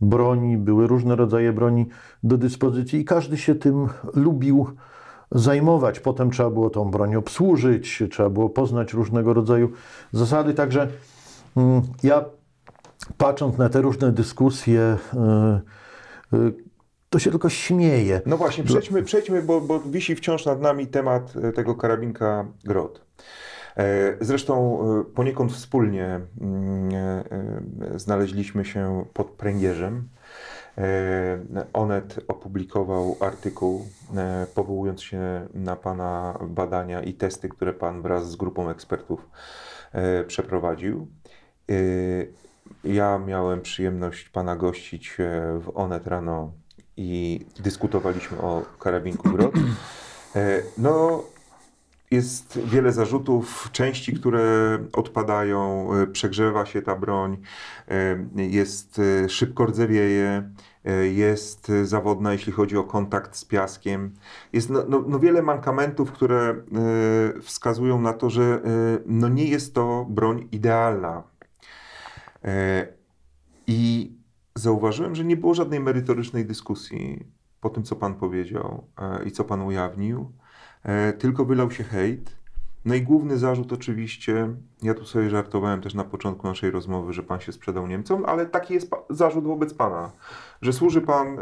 broni, były różne rodzaje broni do dyspozycji i każdy się tym lubił zajmować. Potem trzeba było tą broń obsłużyć, trzeba było poznać różnego rodzaju zasady. Także mm, ja patrząc na te różne dyskusje, y, y, to się tylko śmieje. No właśnie, przejdźmy, przejdźmy bo, bo wisi wciąż nad nami temat e, tego karabinka Grot. E, zresztą e, poniekąd wspólnie mm, znaleźliśmy się pod pręgierzem. Onet opublikował artykuł, powołując się na Pana badania i testy, które Pan wraz z grupą ekspertów przeprowadził. Ja miałem przyjemność Pana gościć w Onet rano i dyskutowaliśmy o karabinku Grot. E, no, jest wiele zarzutów, części, które odpadają, e, przegrzewa się ta broń, e, jest szybko rdzewieje, jest zawodna, jeśli chodzi o kontakt z piaskiem. Jest no, no, no wiele mankamentów, które wskazują na to, że no nie jest to broń idealna. I zauważyłem, że nie było żadnej merytorycznej dyskusji po tym, co Pan powiedział e, i co Pan ujawnił, e, tylko wylał się hejt. No i główny zarzut oczywiście, ja tu sobie żartowałem też na początku naszej rozmowy, że Pan się sprzedał Niemcom, ale taki jest zarzut wobec Pana, że służy Pan e,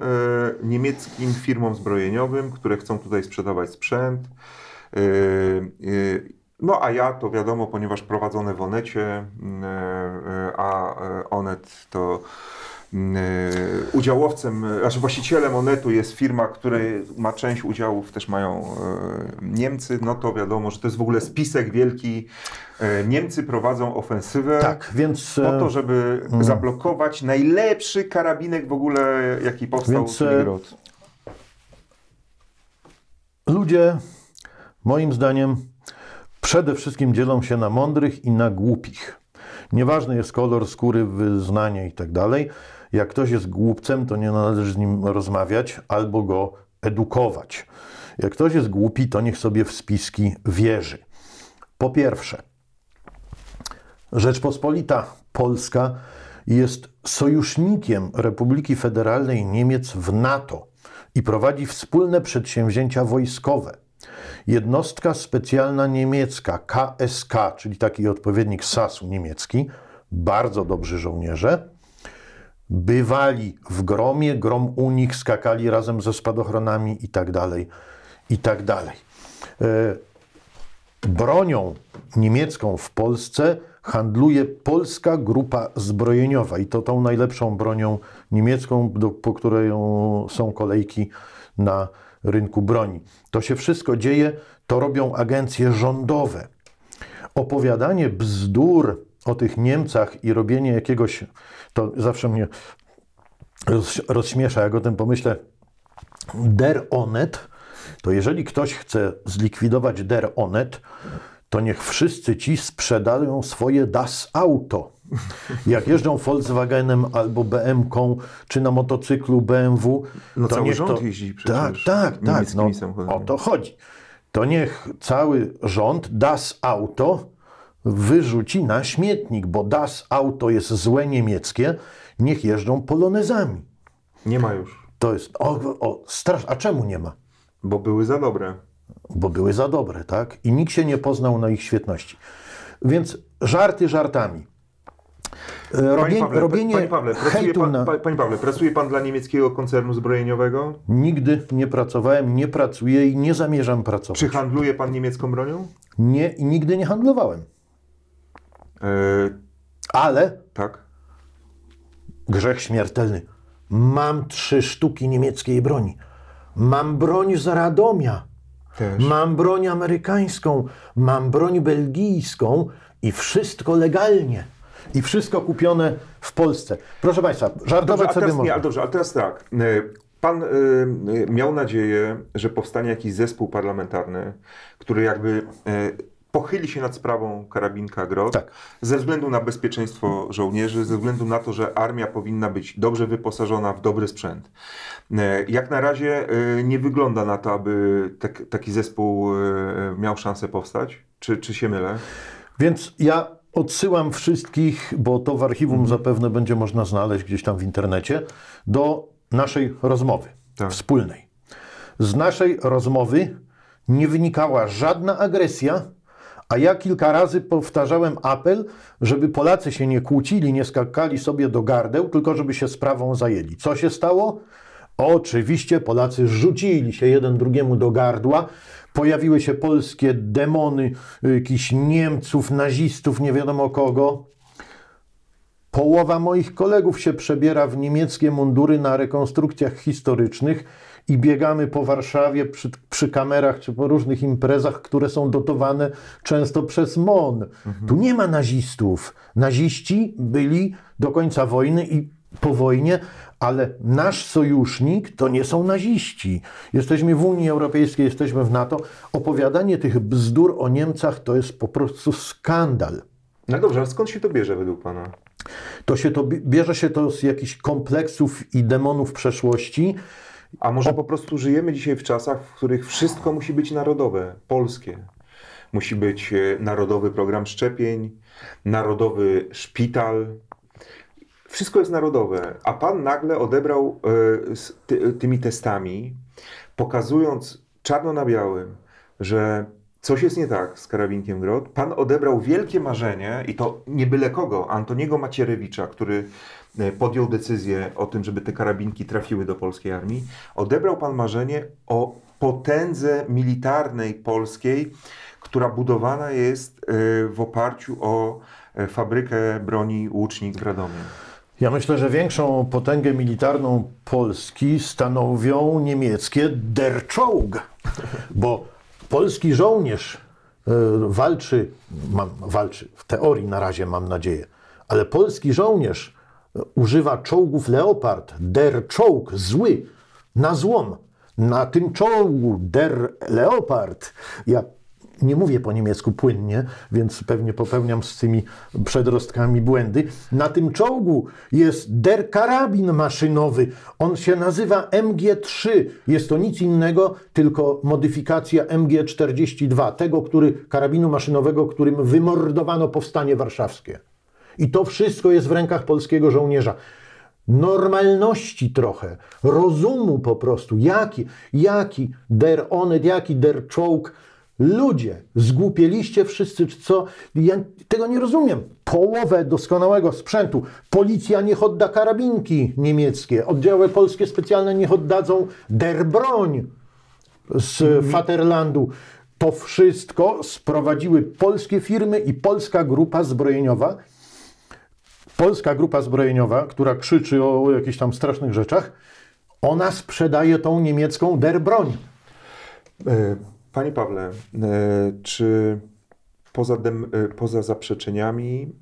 niemieckim firmom zbrojeniowym, które chcą tutaj sprzedawać sprzęt, no a ja to wiadomo, ponieważ prowadzone w Onecie, a Onet to e, udziałowcem, e, znaczy właścicielem Onetu jest firma, której ma część udziałów, też mają e, Niemcy, no to wiadomo, że to jest w ogóle spisek wielki. Niemcy prowadzą ofensywę tak, więc, po to, żeby hmm. zablokować najlepszy karabinek w ogóle, jaki powstał więc, w Ludzie, moim zdaniem, przede wszystkim dzielą się na mądrych i na głupich. Nieważny jest kolor skóry, wyznanie i tak. Jak ktoś jest głupcem, to nie należy z nim rozmawiać albo go edukować. Jak ktoś jest głupi, to niech sobie w spiski wierzy. Po pierwsze, Rzeczpospolita Polska jest sojusznikiem Republiki Federalnej Niemiec w NATO i prowadzi wspólne przedsięwzięcia wojskowe. Jednostka specjalna niemiecka KSK, czyli taki odpowiednik SAS-u niemiecki, bardzo dobrzy żołnierze, bywali w gromie, grom u nich skakali razem ze spadochronami i tak dalej, i tak dalej. E, bronią niemiecką w Polsce handluje polska grupa zbrojeniowa i to tą najlepszą bronią niemiecką, do, po której są kolejki na rynku broni. To się wszystko dzieje, to robią agencje rządowe. Opowiadanie bzdur o tych Niemcach i robienie jakiegoś, to zawsze mnie rozśmiesza, jak o tym pomyślę, der Onet, to jeżeli ktoś chce zlikwidować der Onet, to niech wszyscy ci sprzedają swoje Das Auto. Jak jeżdżą Volkswagenem albo BMW, czy na motocyklu BMW, no to cały niech rząd to... jeździ przecież. Tak, tak, tak. No, o to chodzi. To niech cały rząd Das Auto wyrzuci na śmietnik, bo Das Auto jest złe niemieckie, niech jeżdżą polonezami. Nie ma już. To jest, o, o strasz, a czemu nie ma? Bo były za dobre. Bo były za dobre, tak? I nikt się nie poznał na ich świetności. Więc żarty żartami. E, Panie Pawle, robienie panie, Pawle, pracuje pan, na... pa- panie Pawle, pracuje pan dla niemieckiego koncernu zbrojeniowego? Nigdy nie pracowałem, nie pracuję i nie zamierzam pracować. Czy handluje pan niemiecką bronią? Nie i nigdy nie handlowałem. E, Ale tak. grzech śmiertelny. Mam trzy sztuki niemieckiej broni. Mam broń z Radomia. Też. Mam broń amerykańską. Mam broń belgijską i wszystko legalnie. I wszystko kupione w Polsce. Proszę Państwa, żartować Dobrze, sobie można. nie, ale dobrze, ale teraz tak. E, Pan e, miał nadzieję, że powstanie jakiś zespół parlamentarny, który jakby e, pochyli się nad sprawą karabinka GROT Tak. ze względu na bezpieczeństwo żołnierzy, ze względu na to, że armia powinna być dobrze wyposażona w dobry sprzęt. E, Jak na razie e, nie wygląda na to, aby tak, taki zespół e, miał szansę powstać. Czy, czy się mylę? Więc ja odsyłam wszystkich, bo to w archiwum Mhm. zapewne będzie można znaleźć gdzieś tam w internecie, do naszej rozmowy Tak. wspólnej. Z naszej rozmowy nie wynikała żadna agresja, a ja kilka razy powtarzałem apel, żeby Polacy się nie kłócili, nie skakali sobie do gardeł, tylko żeby się sprawą zajęli. Co się stało? Oczywiście Polacy rzucili się jeden drugiemu do gardła. Pojawiły się polskie demony, jakichś Niemców, nazistów, nie wiadomo kogo. Połowa moich kolegów się przebiera w niemieckie mundury na rekonstrukcjach historycznych i biegamy po Warszawie przy, przy kamerach czy po różnych imprezach, które są dotowane często przez MON. Tu nie ma nazistów. Naziści byli do końca wojny i po wojnie, ale nasz sojusznik to nie są naziści. Jesteśmy w Unii Europejskiej, jesteśmy w NATO. Opowiadanie tych bzdur o Niemcach to jest po prostu skandal. No dobrze, ale skąd się to bierze według Pana? To się to bi- bierze się to z jakichś kompleksów i demonów przeszłości. A może po prostu żyjemy dzisiaj w czasach, w których wszystko musi być narodowe, polskie. Musi być e, narodowy program szczepień, narodowy szpital. Wszystko jest narodowe, a pan nagle odebrał e, ty, tymi testami, pokazując czarno na białym, że coś jest nie tak z karabinkiem Grot. Pan odebrał wielkie marzenie, i to nie byle kogo, Antoniego Macierewicza, który e, podjął decyzję o tym, żeby te karabinki trafiły do polskiej armii. Odebrał pan marzenie o potędze militarnej polskiej, która budowana jest e, w oparciu o fabrykę broni Łucznik w Radomiu. Ja myślę, że większą potęgę militarną Polski stanowią niemieckie Der Czołg, bo polski żołnierz e, walczy, mam, walczy, w teorii na razie mam nadzieję, ale polski żołnierz e, używa czołgów Leopard, Der Czołg, zły, na złom. Na tym czołgu Der Leopard, ja nie mówię po niemiecku płynnie, więc pewnie popełniam z tymi przedrostkami błędy. Na tym czołgu jest der karabin maszynowy. On się nazywa MG3. Jest to nic innego, tylko modyfikacja MG42, tego który, karabinu maszynowego, którym wymordowano powstanie warszawskie. I to wszystko jest w rękach polskiego żołnierza normalności trochę, rozumu po prostu. Jaki, jaki der onet, jaki der czołg. Ludzie, zgłupieliście wszyscy, co? Ja tego nie rozumiem. Połowę doskonałego sprzętu. Policja niech odda karabinki niemieckie. Oddziały polskie specjalne niech oddadzą der broń z Vaterlandu. To wszystko sprowadziły polskie firmy i polska grupa zbrojeniowa, polska grupa zbrojeniowa, która krzyczy o jakichś tam strasznych rzeczach, ona sprzedaje tą niemiecką der broń. E, Panie Pawle, e, czy poza, dem, e, poza zaprzeczeniami,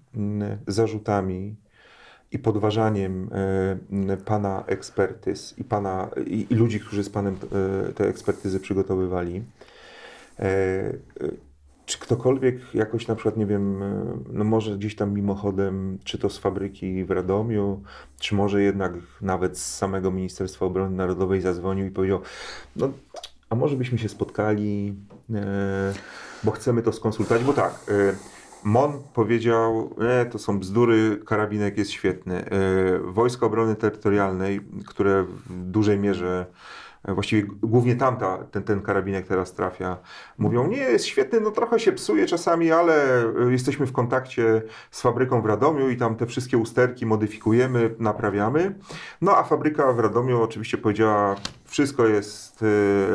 zarzutami i podważaniem e, Pana ekspertyz i, pana, i, i ludzi, którzy z Panem te ekspertyzy przygotowywali, czy ktokolwiek jakoś na przykład, nie wiem, no może gdzieś tam mimochodem, czy to z fabryki w Radomiu, czy może jednak nawet z samego Ministerstwa Obrony Narodowej zadzwonił i powiedział, no a może byśmy się spotkali, e, bo chcemy to skonsultować, bo tak, e, MON powiedział, e, to są bzdury, karabinek jest świetny. E, Wojska Obrony Terytorialnej, które w dużej mierze właściwie głównie tamta, ten, ten karabinek teraz trafia, mówią, nie, jest świetny, no trochę się psuje czasami, ale jesteśmy w kontakcie z fabryką w Radomiu i tam te wszystkie usterki modyfikujemy, naprawiamy. No a fabryka w Radomiu oczywiście powiedziała, wszystko jest y,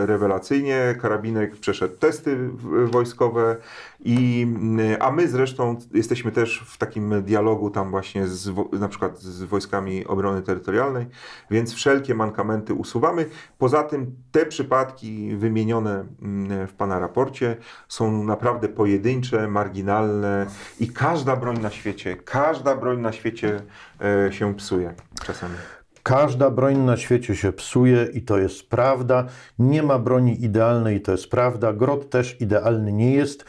rewelacyjnie, karabinek przeszedł testy wojskowe, i, y, a my zresztą jesteśmy też w takim dialogu tam właśnie z, na przykład z wojskami obrony terytorialnej, więc wszelkie mankamenty usuwamy. Poza tym te przypadki wymienione mm, w Pana raporcie są naprawdę pojedyncze, marginalne i każda broń na świecie, każda broń na świecie e, się psuje czasami. Każda broń na świecie się psuje i to jest prawda. Nie ma broni idealnej i to jest prawda. Grot też idealny nie jest.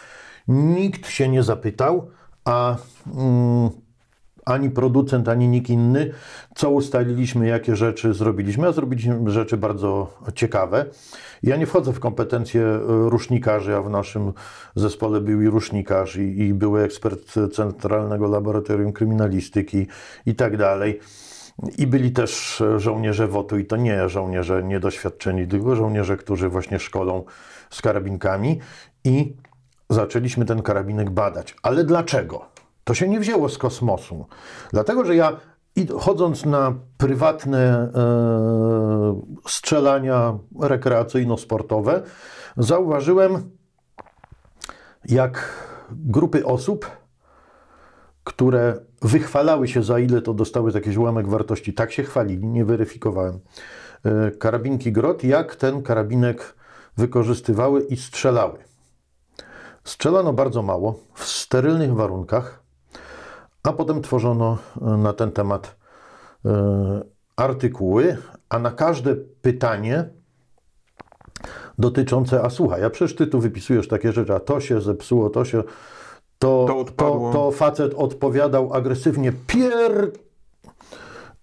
Nikt się nie zapytał, a mm, ani producent, ani nikt inny, co ustaliliśmy, jakie rzeczy zrobiliśmy, a zrobiliśmy rzeczy bardzo ciekawe. Ja nie wchodzę w kompetencje rusznikarzy, a w naszym zespole był i rusznikarz, i, i były ekspert Centralnego Laboratorium Kryminalistyki i tak dalej. I byli też żołnierze WOTU, i to nie żołnierze niedoświadczeni, tylko żołnierze, którzy właśnie szkolą z karabinkami. I zaczęliśmy ten karabinek badać. Ale dlaczego? To się nie wzięło z kosmosu. Dlatego, że ja chodząc na prywatne e, strzelania rekreacyjno-sportowe, zauważyłem, jak grupy osób, które wychwalały się, za ile to dostały jakiś ułamek wartości, tak się chwalili, nie weryfikowałem, e, karabinki Grot, jak ten karabinek wykorzystywały i strzelały. Strzelano bardzo mało, w sterylnych warunkach, a potem tworzono e, na ten temat e, artykuły, a na każde pytanie dotyczące, a słuchaj, a przecież ty tu wypisujesz takie rzeczy, a to się zepsuło, to się, to, to, to, to facet odpowiadał agresywnie, pier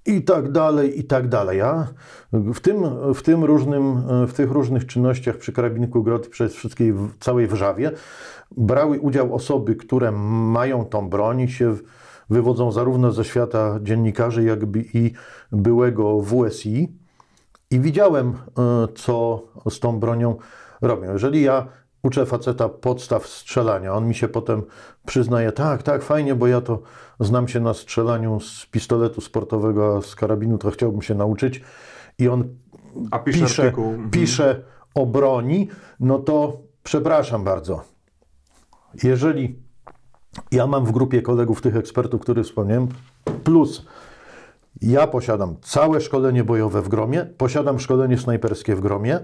i tak dalej, i tak dalej. A w, tym, w, tym różnym, w tych różnych czynnościach przy karabinku Grot przez wszystkiej całej Wrzawie brały udział osoby, które mają tą broń i się wywodzą zarówno ze świata dziennikarzy, jakby i byłego WSI. I widziałem, e, co z tą bronią robią. Jeżeli ja uczę faceta podstaw strzelania, on mi się potem przyznaje, tak, tak, fajnie, bo ja to znam się na strzelaniu z pistoletu sportowego, a z karabinu to chciałbym się nauczyć. I on a pisze, pisze, mhm. pisze o broni, no to przepraszam bardzo. Jeżeli ja mam w grupie kolegów tych ekspertów, których wspomniałem, plus ja posiadam całe szkolenie bojowe w Gromie, posiadam szkolenie snajperskie w Gromie,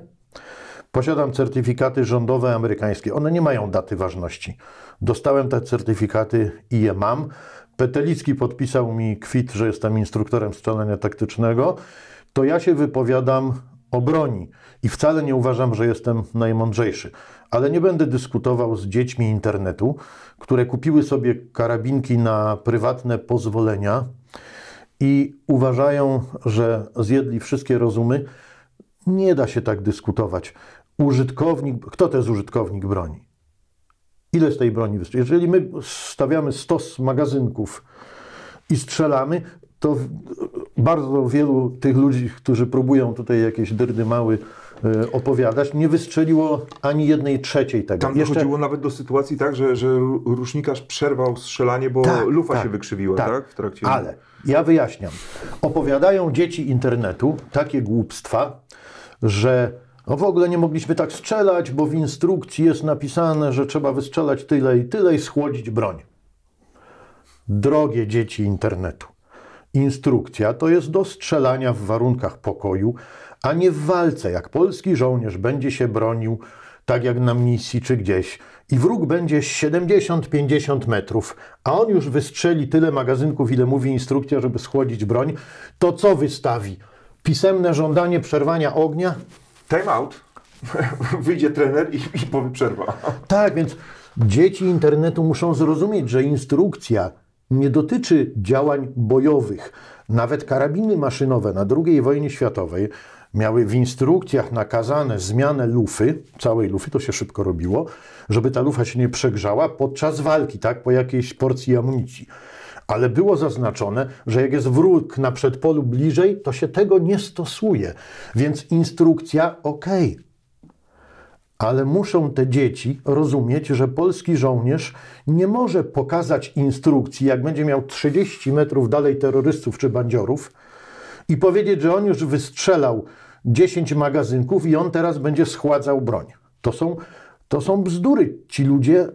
posiadam certyfikaty rządowe amerykańskie. One nie mają daty ważności. Dostałem te certyfikaty i je mam. Petelicki podpisał mi kwit, że jestem instruktorem strzelania taktycznego. To ja się wypowiadam o broni i wcale nie uważam, że jestem najmądrzejszy. Ale nie będę dyskutował z dziećmi internetu, które kupiły sobie karabinki na prywatne pozwolenia i uważają, że zjedli wszystkie rozumy. Nie da się tak dyskutować. Użytkownik, kto to jest użytkownik broni? Ile z tej broni wystarczy? Jeżeli my stawiamy stos magazynków i strzelamy, to bardzo wielu tych ludzi, którzy próbują tutaj jakieś dyrdy mały e, opowiadać, nie wystrzeliło ani jednej trzeciej tego. Tam Jeszcze... dochodziło nawet do sytuacji tak, że, że rusznikarz przerwał strzelanie, bo tak, lufa tak, się wykrzywiła, tak, tak? W trakcie... Ale ja wyjaśniam. Opowiadają dzieci internetu takie głupstwa, że no w ogóle nie mogliśmy tak strzelać, bo w instrukcji jest napisane, że trzeba wystrzelać tyle i tyle i schłodzić broń. Drogie dzieci internetu. Instrukcja to jest do strzelania w warunkach pokoju, a nie w walce, jak polski żołnierz będzie się bronił, tak jak na misji czy gdzieś, i wróg będzie 70-50 metrów, a on już wystrzeli tyle magazynków, ile mówi instrukcja, żeby schłodzić broń, to co wystawi? Pisemne żądanie przerwania ognia? Time out. Wyjdzie trener i, i powie przerwa. Tak, więc dzieci internetu muszą zrozumieć, że instrukcja nie dotyczy działań bojowych. Nawet karabiny maszynowe na II wojnie światowej miały w instrukcjach nakazane zmianę lufy, całej lufy, to się szybko robiło, żeby ta lufa się nie przegrzała podczas walki, tak, po jakiejś porcji amunicji. Ale było zaznaczone, że jak jest wróg na przedpolu bliżej, to się tego nie stosuje. Więc instrukcja ok. Ale muszą te dzieci rozumieć, że polski żołnierz nie może pokazać instrukcji, jak będzie miał 30 metrów dalej terrorystów czy bandziorów i powiedzieć, że on już wystrzelał 10 magazynków i on teraz będzie schładzał broń. To są to są bzdury. Ci ludzie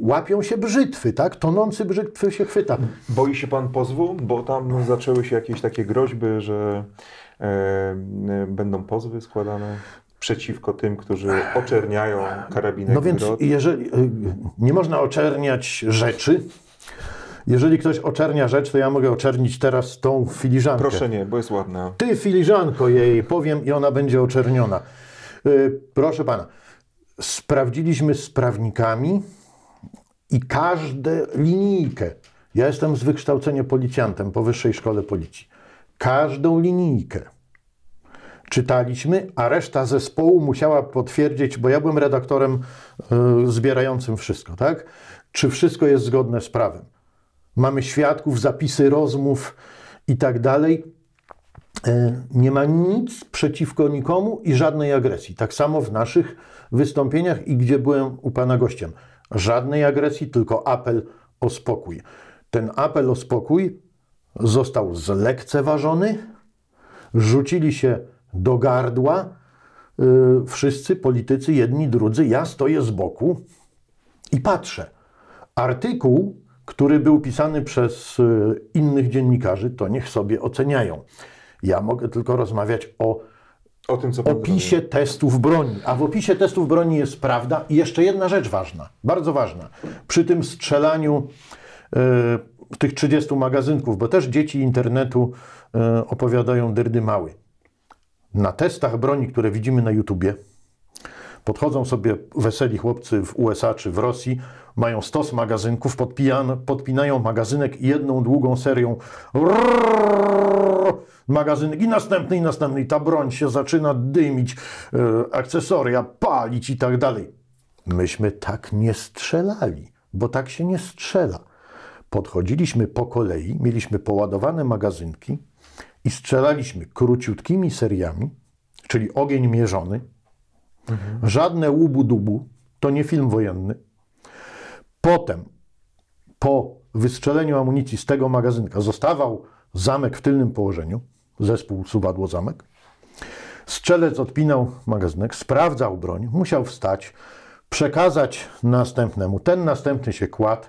łapią się brzytwy, tak? Tonący brzytwy się chwyta. Boi się pan pozwu? Bo tam zaczęły się jakieś takie groźby, że e, będą pozwy składane przeciwko tym, którzy oczerniają karabinek No więc jeżeli e, nie można oczerniać rzeczy, jeżeli ktoś oczernia rzecz, to ja mogę oczernić teraz tą filiżankę. Proszę nie, bo jest ładna. Ty filiżanko jej powiem i ona będzie oczerniona. E, proszę pana, sprawdziliśmy z prawnikami i każdę linijkę. Ja jestem z wykształcenia policjantem po Wyższej Szkole Policji. Każdą linijkę czytaliśmy, a reszta zespołu musiała potwierdzić, bo ja byłem redaktorem y, zbierającym wszystko, tak? Czy wszystko jest zgodne z prawem. Mamy świadków, zapisy rozmów i tak dalej. E, nie ma nic przeciwko nikomu i żadnej agresji. Tak samo w naszych wystąpieniach i gdzie byłem u pana gościem. Żadnej agresji, tylko apel o spokój. Ten apel o spokój został zlekceważony, rzucili się do gardła yy, wszyscy politycy, jedni, drudzy. Ja stoję z boku i patrzę. Artykuł, który był pisany przez yy, innych dziennikarzy, to niech sobie oceniają. Ja mogę tylko rozmawiać o o tym, co opisie testów broni. A w opisie testów broni jest prawda. I jeszcze jedna rzecz ważna, bardzo ważna. Przy tym strzelaniu y, tych 30 magazynków, bo też dzieci internetu y, opowiadają dyrdy mały. Na testach broni, które widzimy na YouTubie, podchodzą sobie weseli chłopcy w USA czy w Rosji, mają stos magazynków, podpinają magazynek jedną długą serią. Magazynek i następny, i następny. I ta broń się zaczyna dymić, e, akcesoria palić i tak dalej. Myśmy tak nie strzelali, bo tak się nie strzela. Podchodziliśmy po kolei, mieliśmy poładowane magazynki i strzelaliśmy króciutkimi seriami, czyli ogień mierzony, mhm. żadne łubu-dubu, to nie film wojenny. Potem, po wystrzeleniu amunicji z tego magazynka, zostawał zamek w tylnym położeniu, zespół suwadło-zamek. Strzelec odpinał magazynek, sprawdzał broń, musiał wstać, przekazać następnemu. Ten następny się kładł,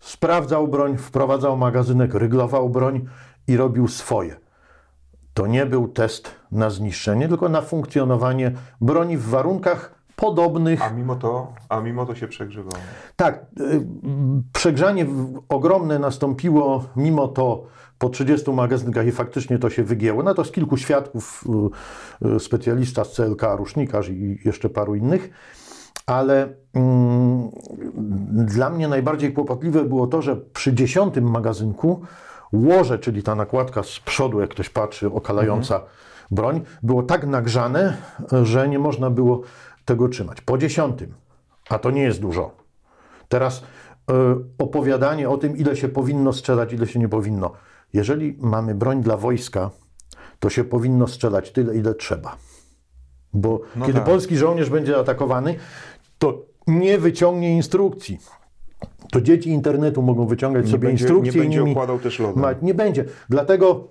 sprawdzał broń, wprowadzał magazynek, ryglował broń i robił swoje. To nie był test na zniszczenie, tylko na funkcjonowanie broni w warunkach podobnych. A mimo to, a mimo to się przegrzewało. Tak, y, przegrzanie ogromne nastąpiło mimo to po 30 magazynkach i faktycznie to się wygięło. No to z kilku świadków, y, y, specjalista z CLK, rusznikarz i jeszcze paru innych. Ale mm, dla mnie najbardziej kłopotliwe było to, że przy dziesiątym magazynku łoże, czyli ta nakładka z przodu, jak ktoś patrzy, okalająca mhm. broń, było tak nagrzane, że nie można było tego trzymać. Po dziesiątym, a to nie jest dużo. Teraz y, opowiadanie o tym, ile się powinno strzelać, ile się nie powinno. Jeżeli mamy broń dla wojska, to się powinno strzelać tyle, ile trzeba. Bo no kiedy tak. polski żołnierz będzie atakowany, to nie wyciągnie instrukcji. To dzieci internetu mogą wyciągać nie sobie będzie, instrukcje. Nie będzie układał też lodem. Ma, nie będzie. Dlatego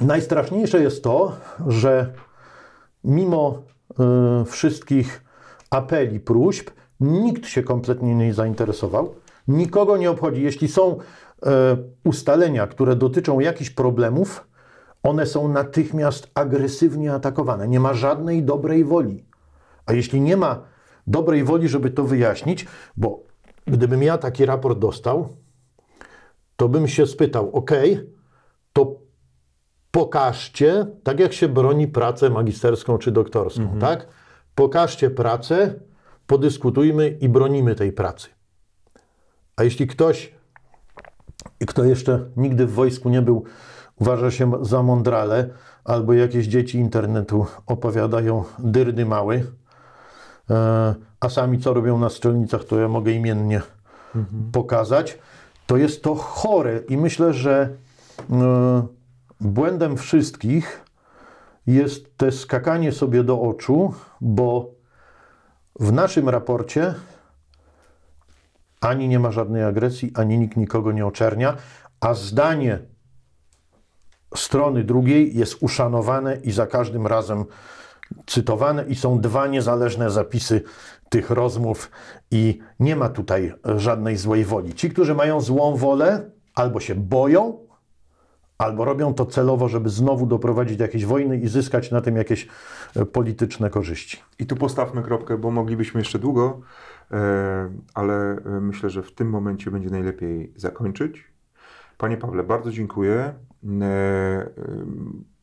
najstraszniejsze jest to, że mimo y, wszystkich apeli, próśb, nikt się kompletnie nie zainteresował. Nikogo nie obchodzi. Jeśli są E, ustalenia, które dotyczą jakichś problemów, one są natychmiast agresywnie atakowane. Nie ma żadnej dobrej woli. A jeśli nie ma dobrej woli, żeby to wyjaśnić, bo gdybym ja taki raport dostał, to bym się spytał, ok, to pokażcie, tak jak się broni pracę magisterską czy doktorską, mhm. tak? Pokażcie pracę, podyskutujmy i bronimy tej pracy. A jeśli ktoś kto jeszcze nigdy w wojsku nie był, uważa się za mądrale, albo jakieś dzieci internetu opowiadają dyrdy mały, e, a sami co robią na strzelnicach, to ja mogę imiennie mhm. pokazać, to jest to chore i myślę, że e, błędem wszystkich jest te skakanie sobie do oczu, bo w naszym raporcie ani nie ma żadnej agresji, ani nikt nikogo nie oczernia, a zdanie strony drugiej jest uszanowane i za każdym razem cytowane i są dwa niezależne zapisy tych rozmów i nie ma tutaj żadnej złej woli. Ci, którzy mają złą wolę, albo się boją, albo robią to celowo, żeby znowu doprowadzić do jakiejś wojny i zyskać na tym jakieś e, polityczne korzyści. I tu postawmy kropkę, bo moglibyśmy jeszcze długo, e, ale e, myślę, że w tym momencie będzie najlepiej zakończyć. Panie Pawle, bardzo dziękuję.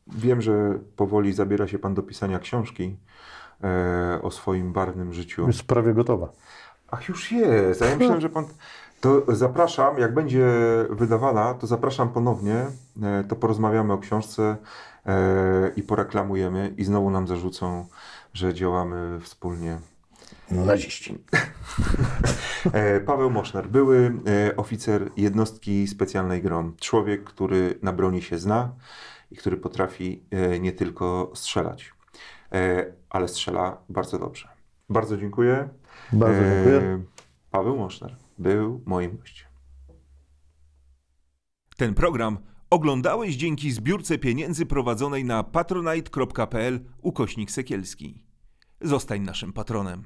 Wiem, że powoli zabiera się Pan do pisania książki o swoim barwnym życiu. Jest prawie gotowa. Ach, już jest. A ja myślałem, że Pan... To zapraszam, jak będzie wydawana, to zapraszam ponownie, e, to porozmawiamy o książce e, i poreklamujemy i znowu nam zarzucą, że działamy wspólnie. Naziści. E, Paweł Moszner, były oficer jednostki specjalnej GROM. Człowiek, który na broni się zna i który potrafi nie tylko strzelać, ale strzela bardzo dobrze. Bardzo dziękuję. Bardzo dziękuję. Paweł Moszner był moim gościem. Ten program oglądałeś dzięki zbiórce pieniędzy prowadzonej na patronite.pl ukośnik Sekielski. Zostań naszym patronem.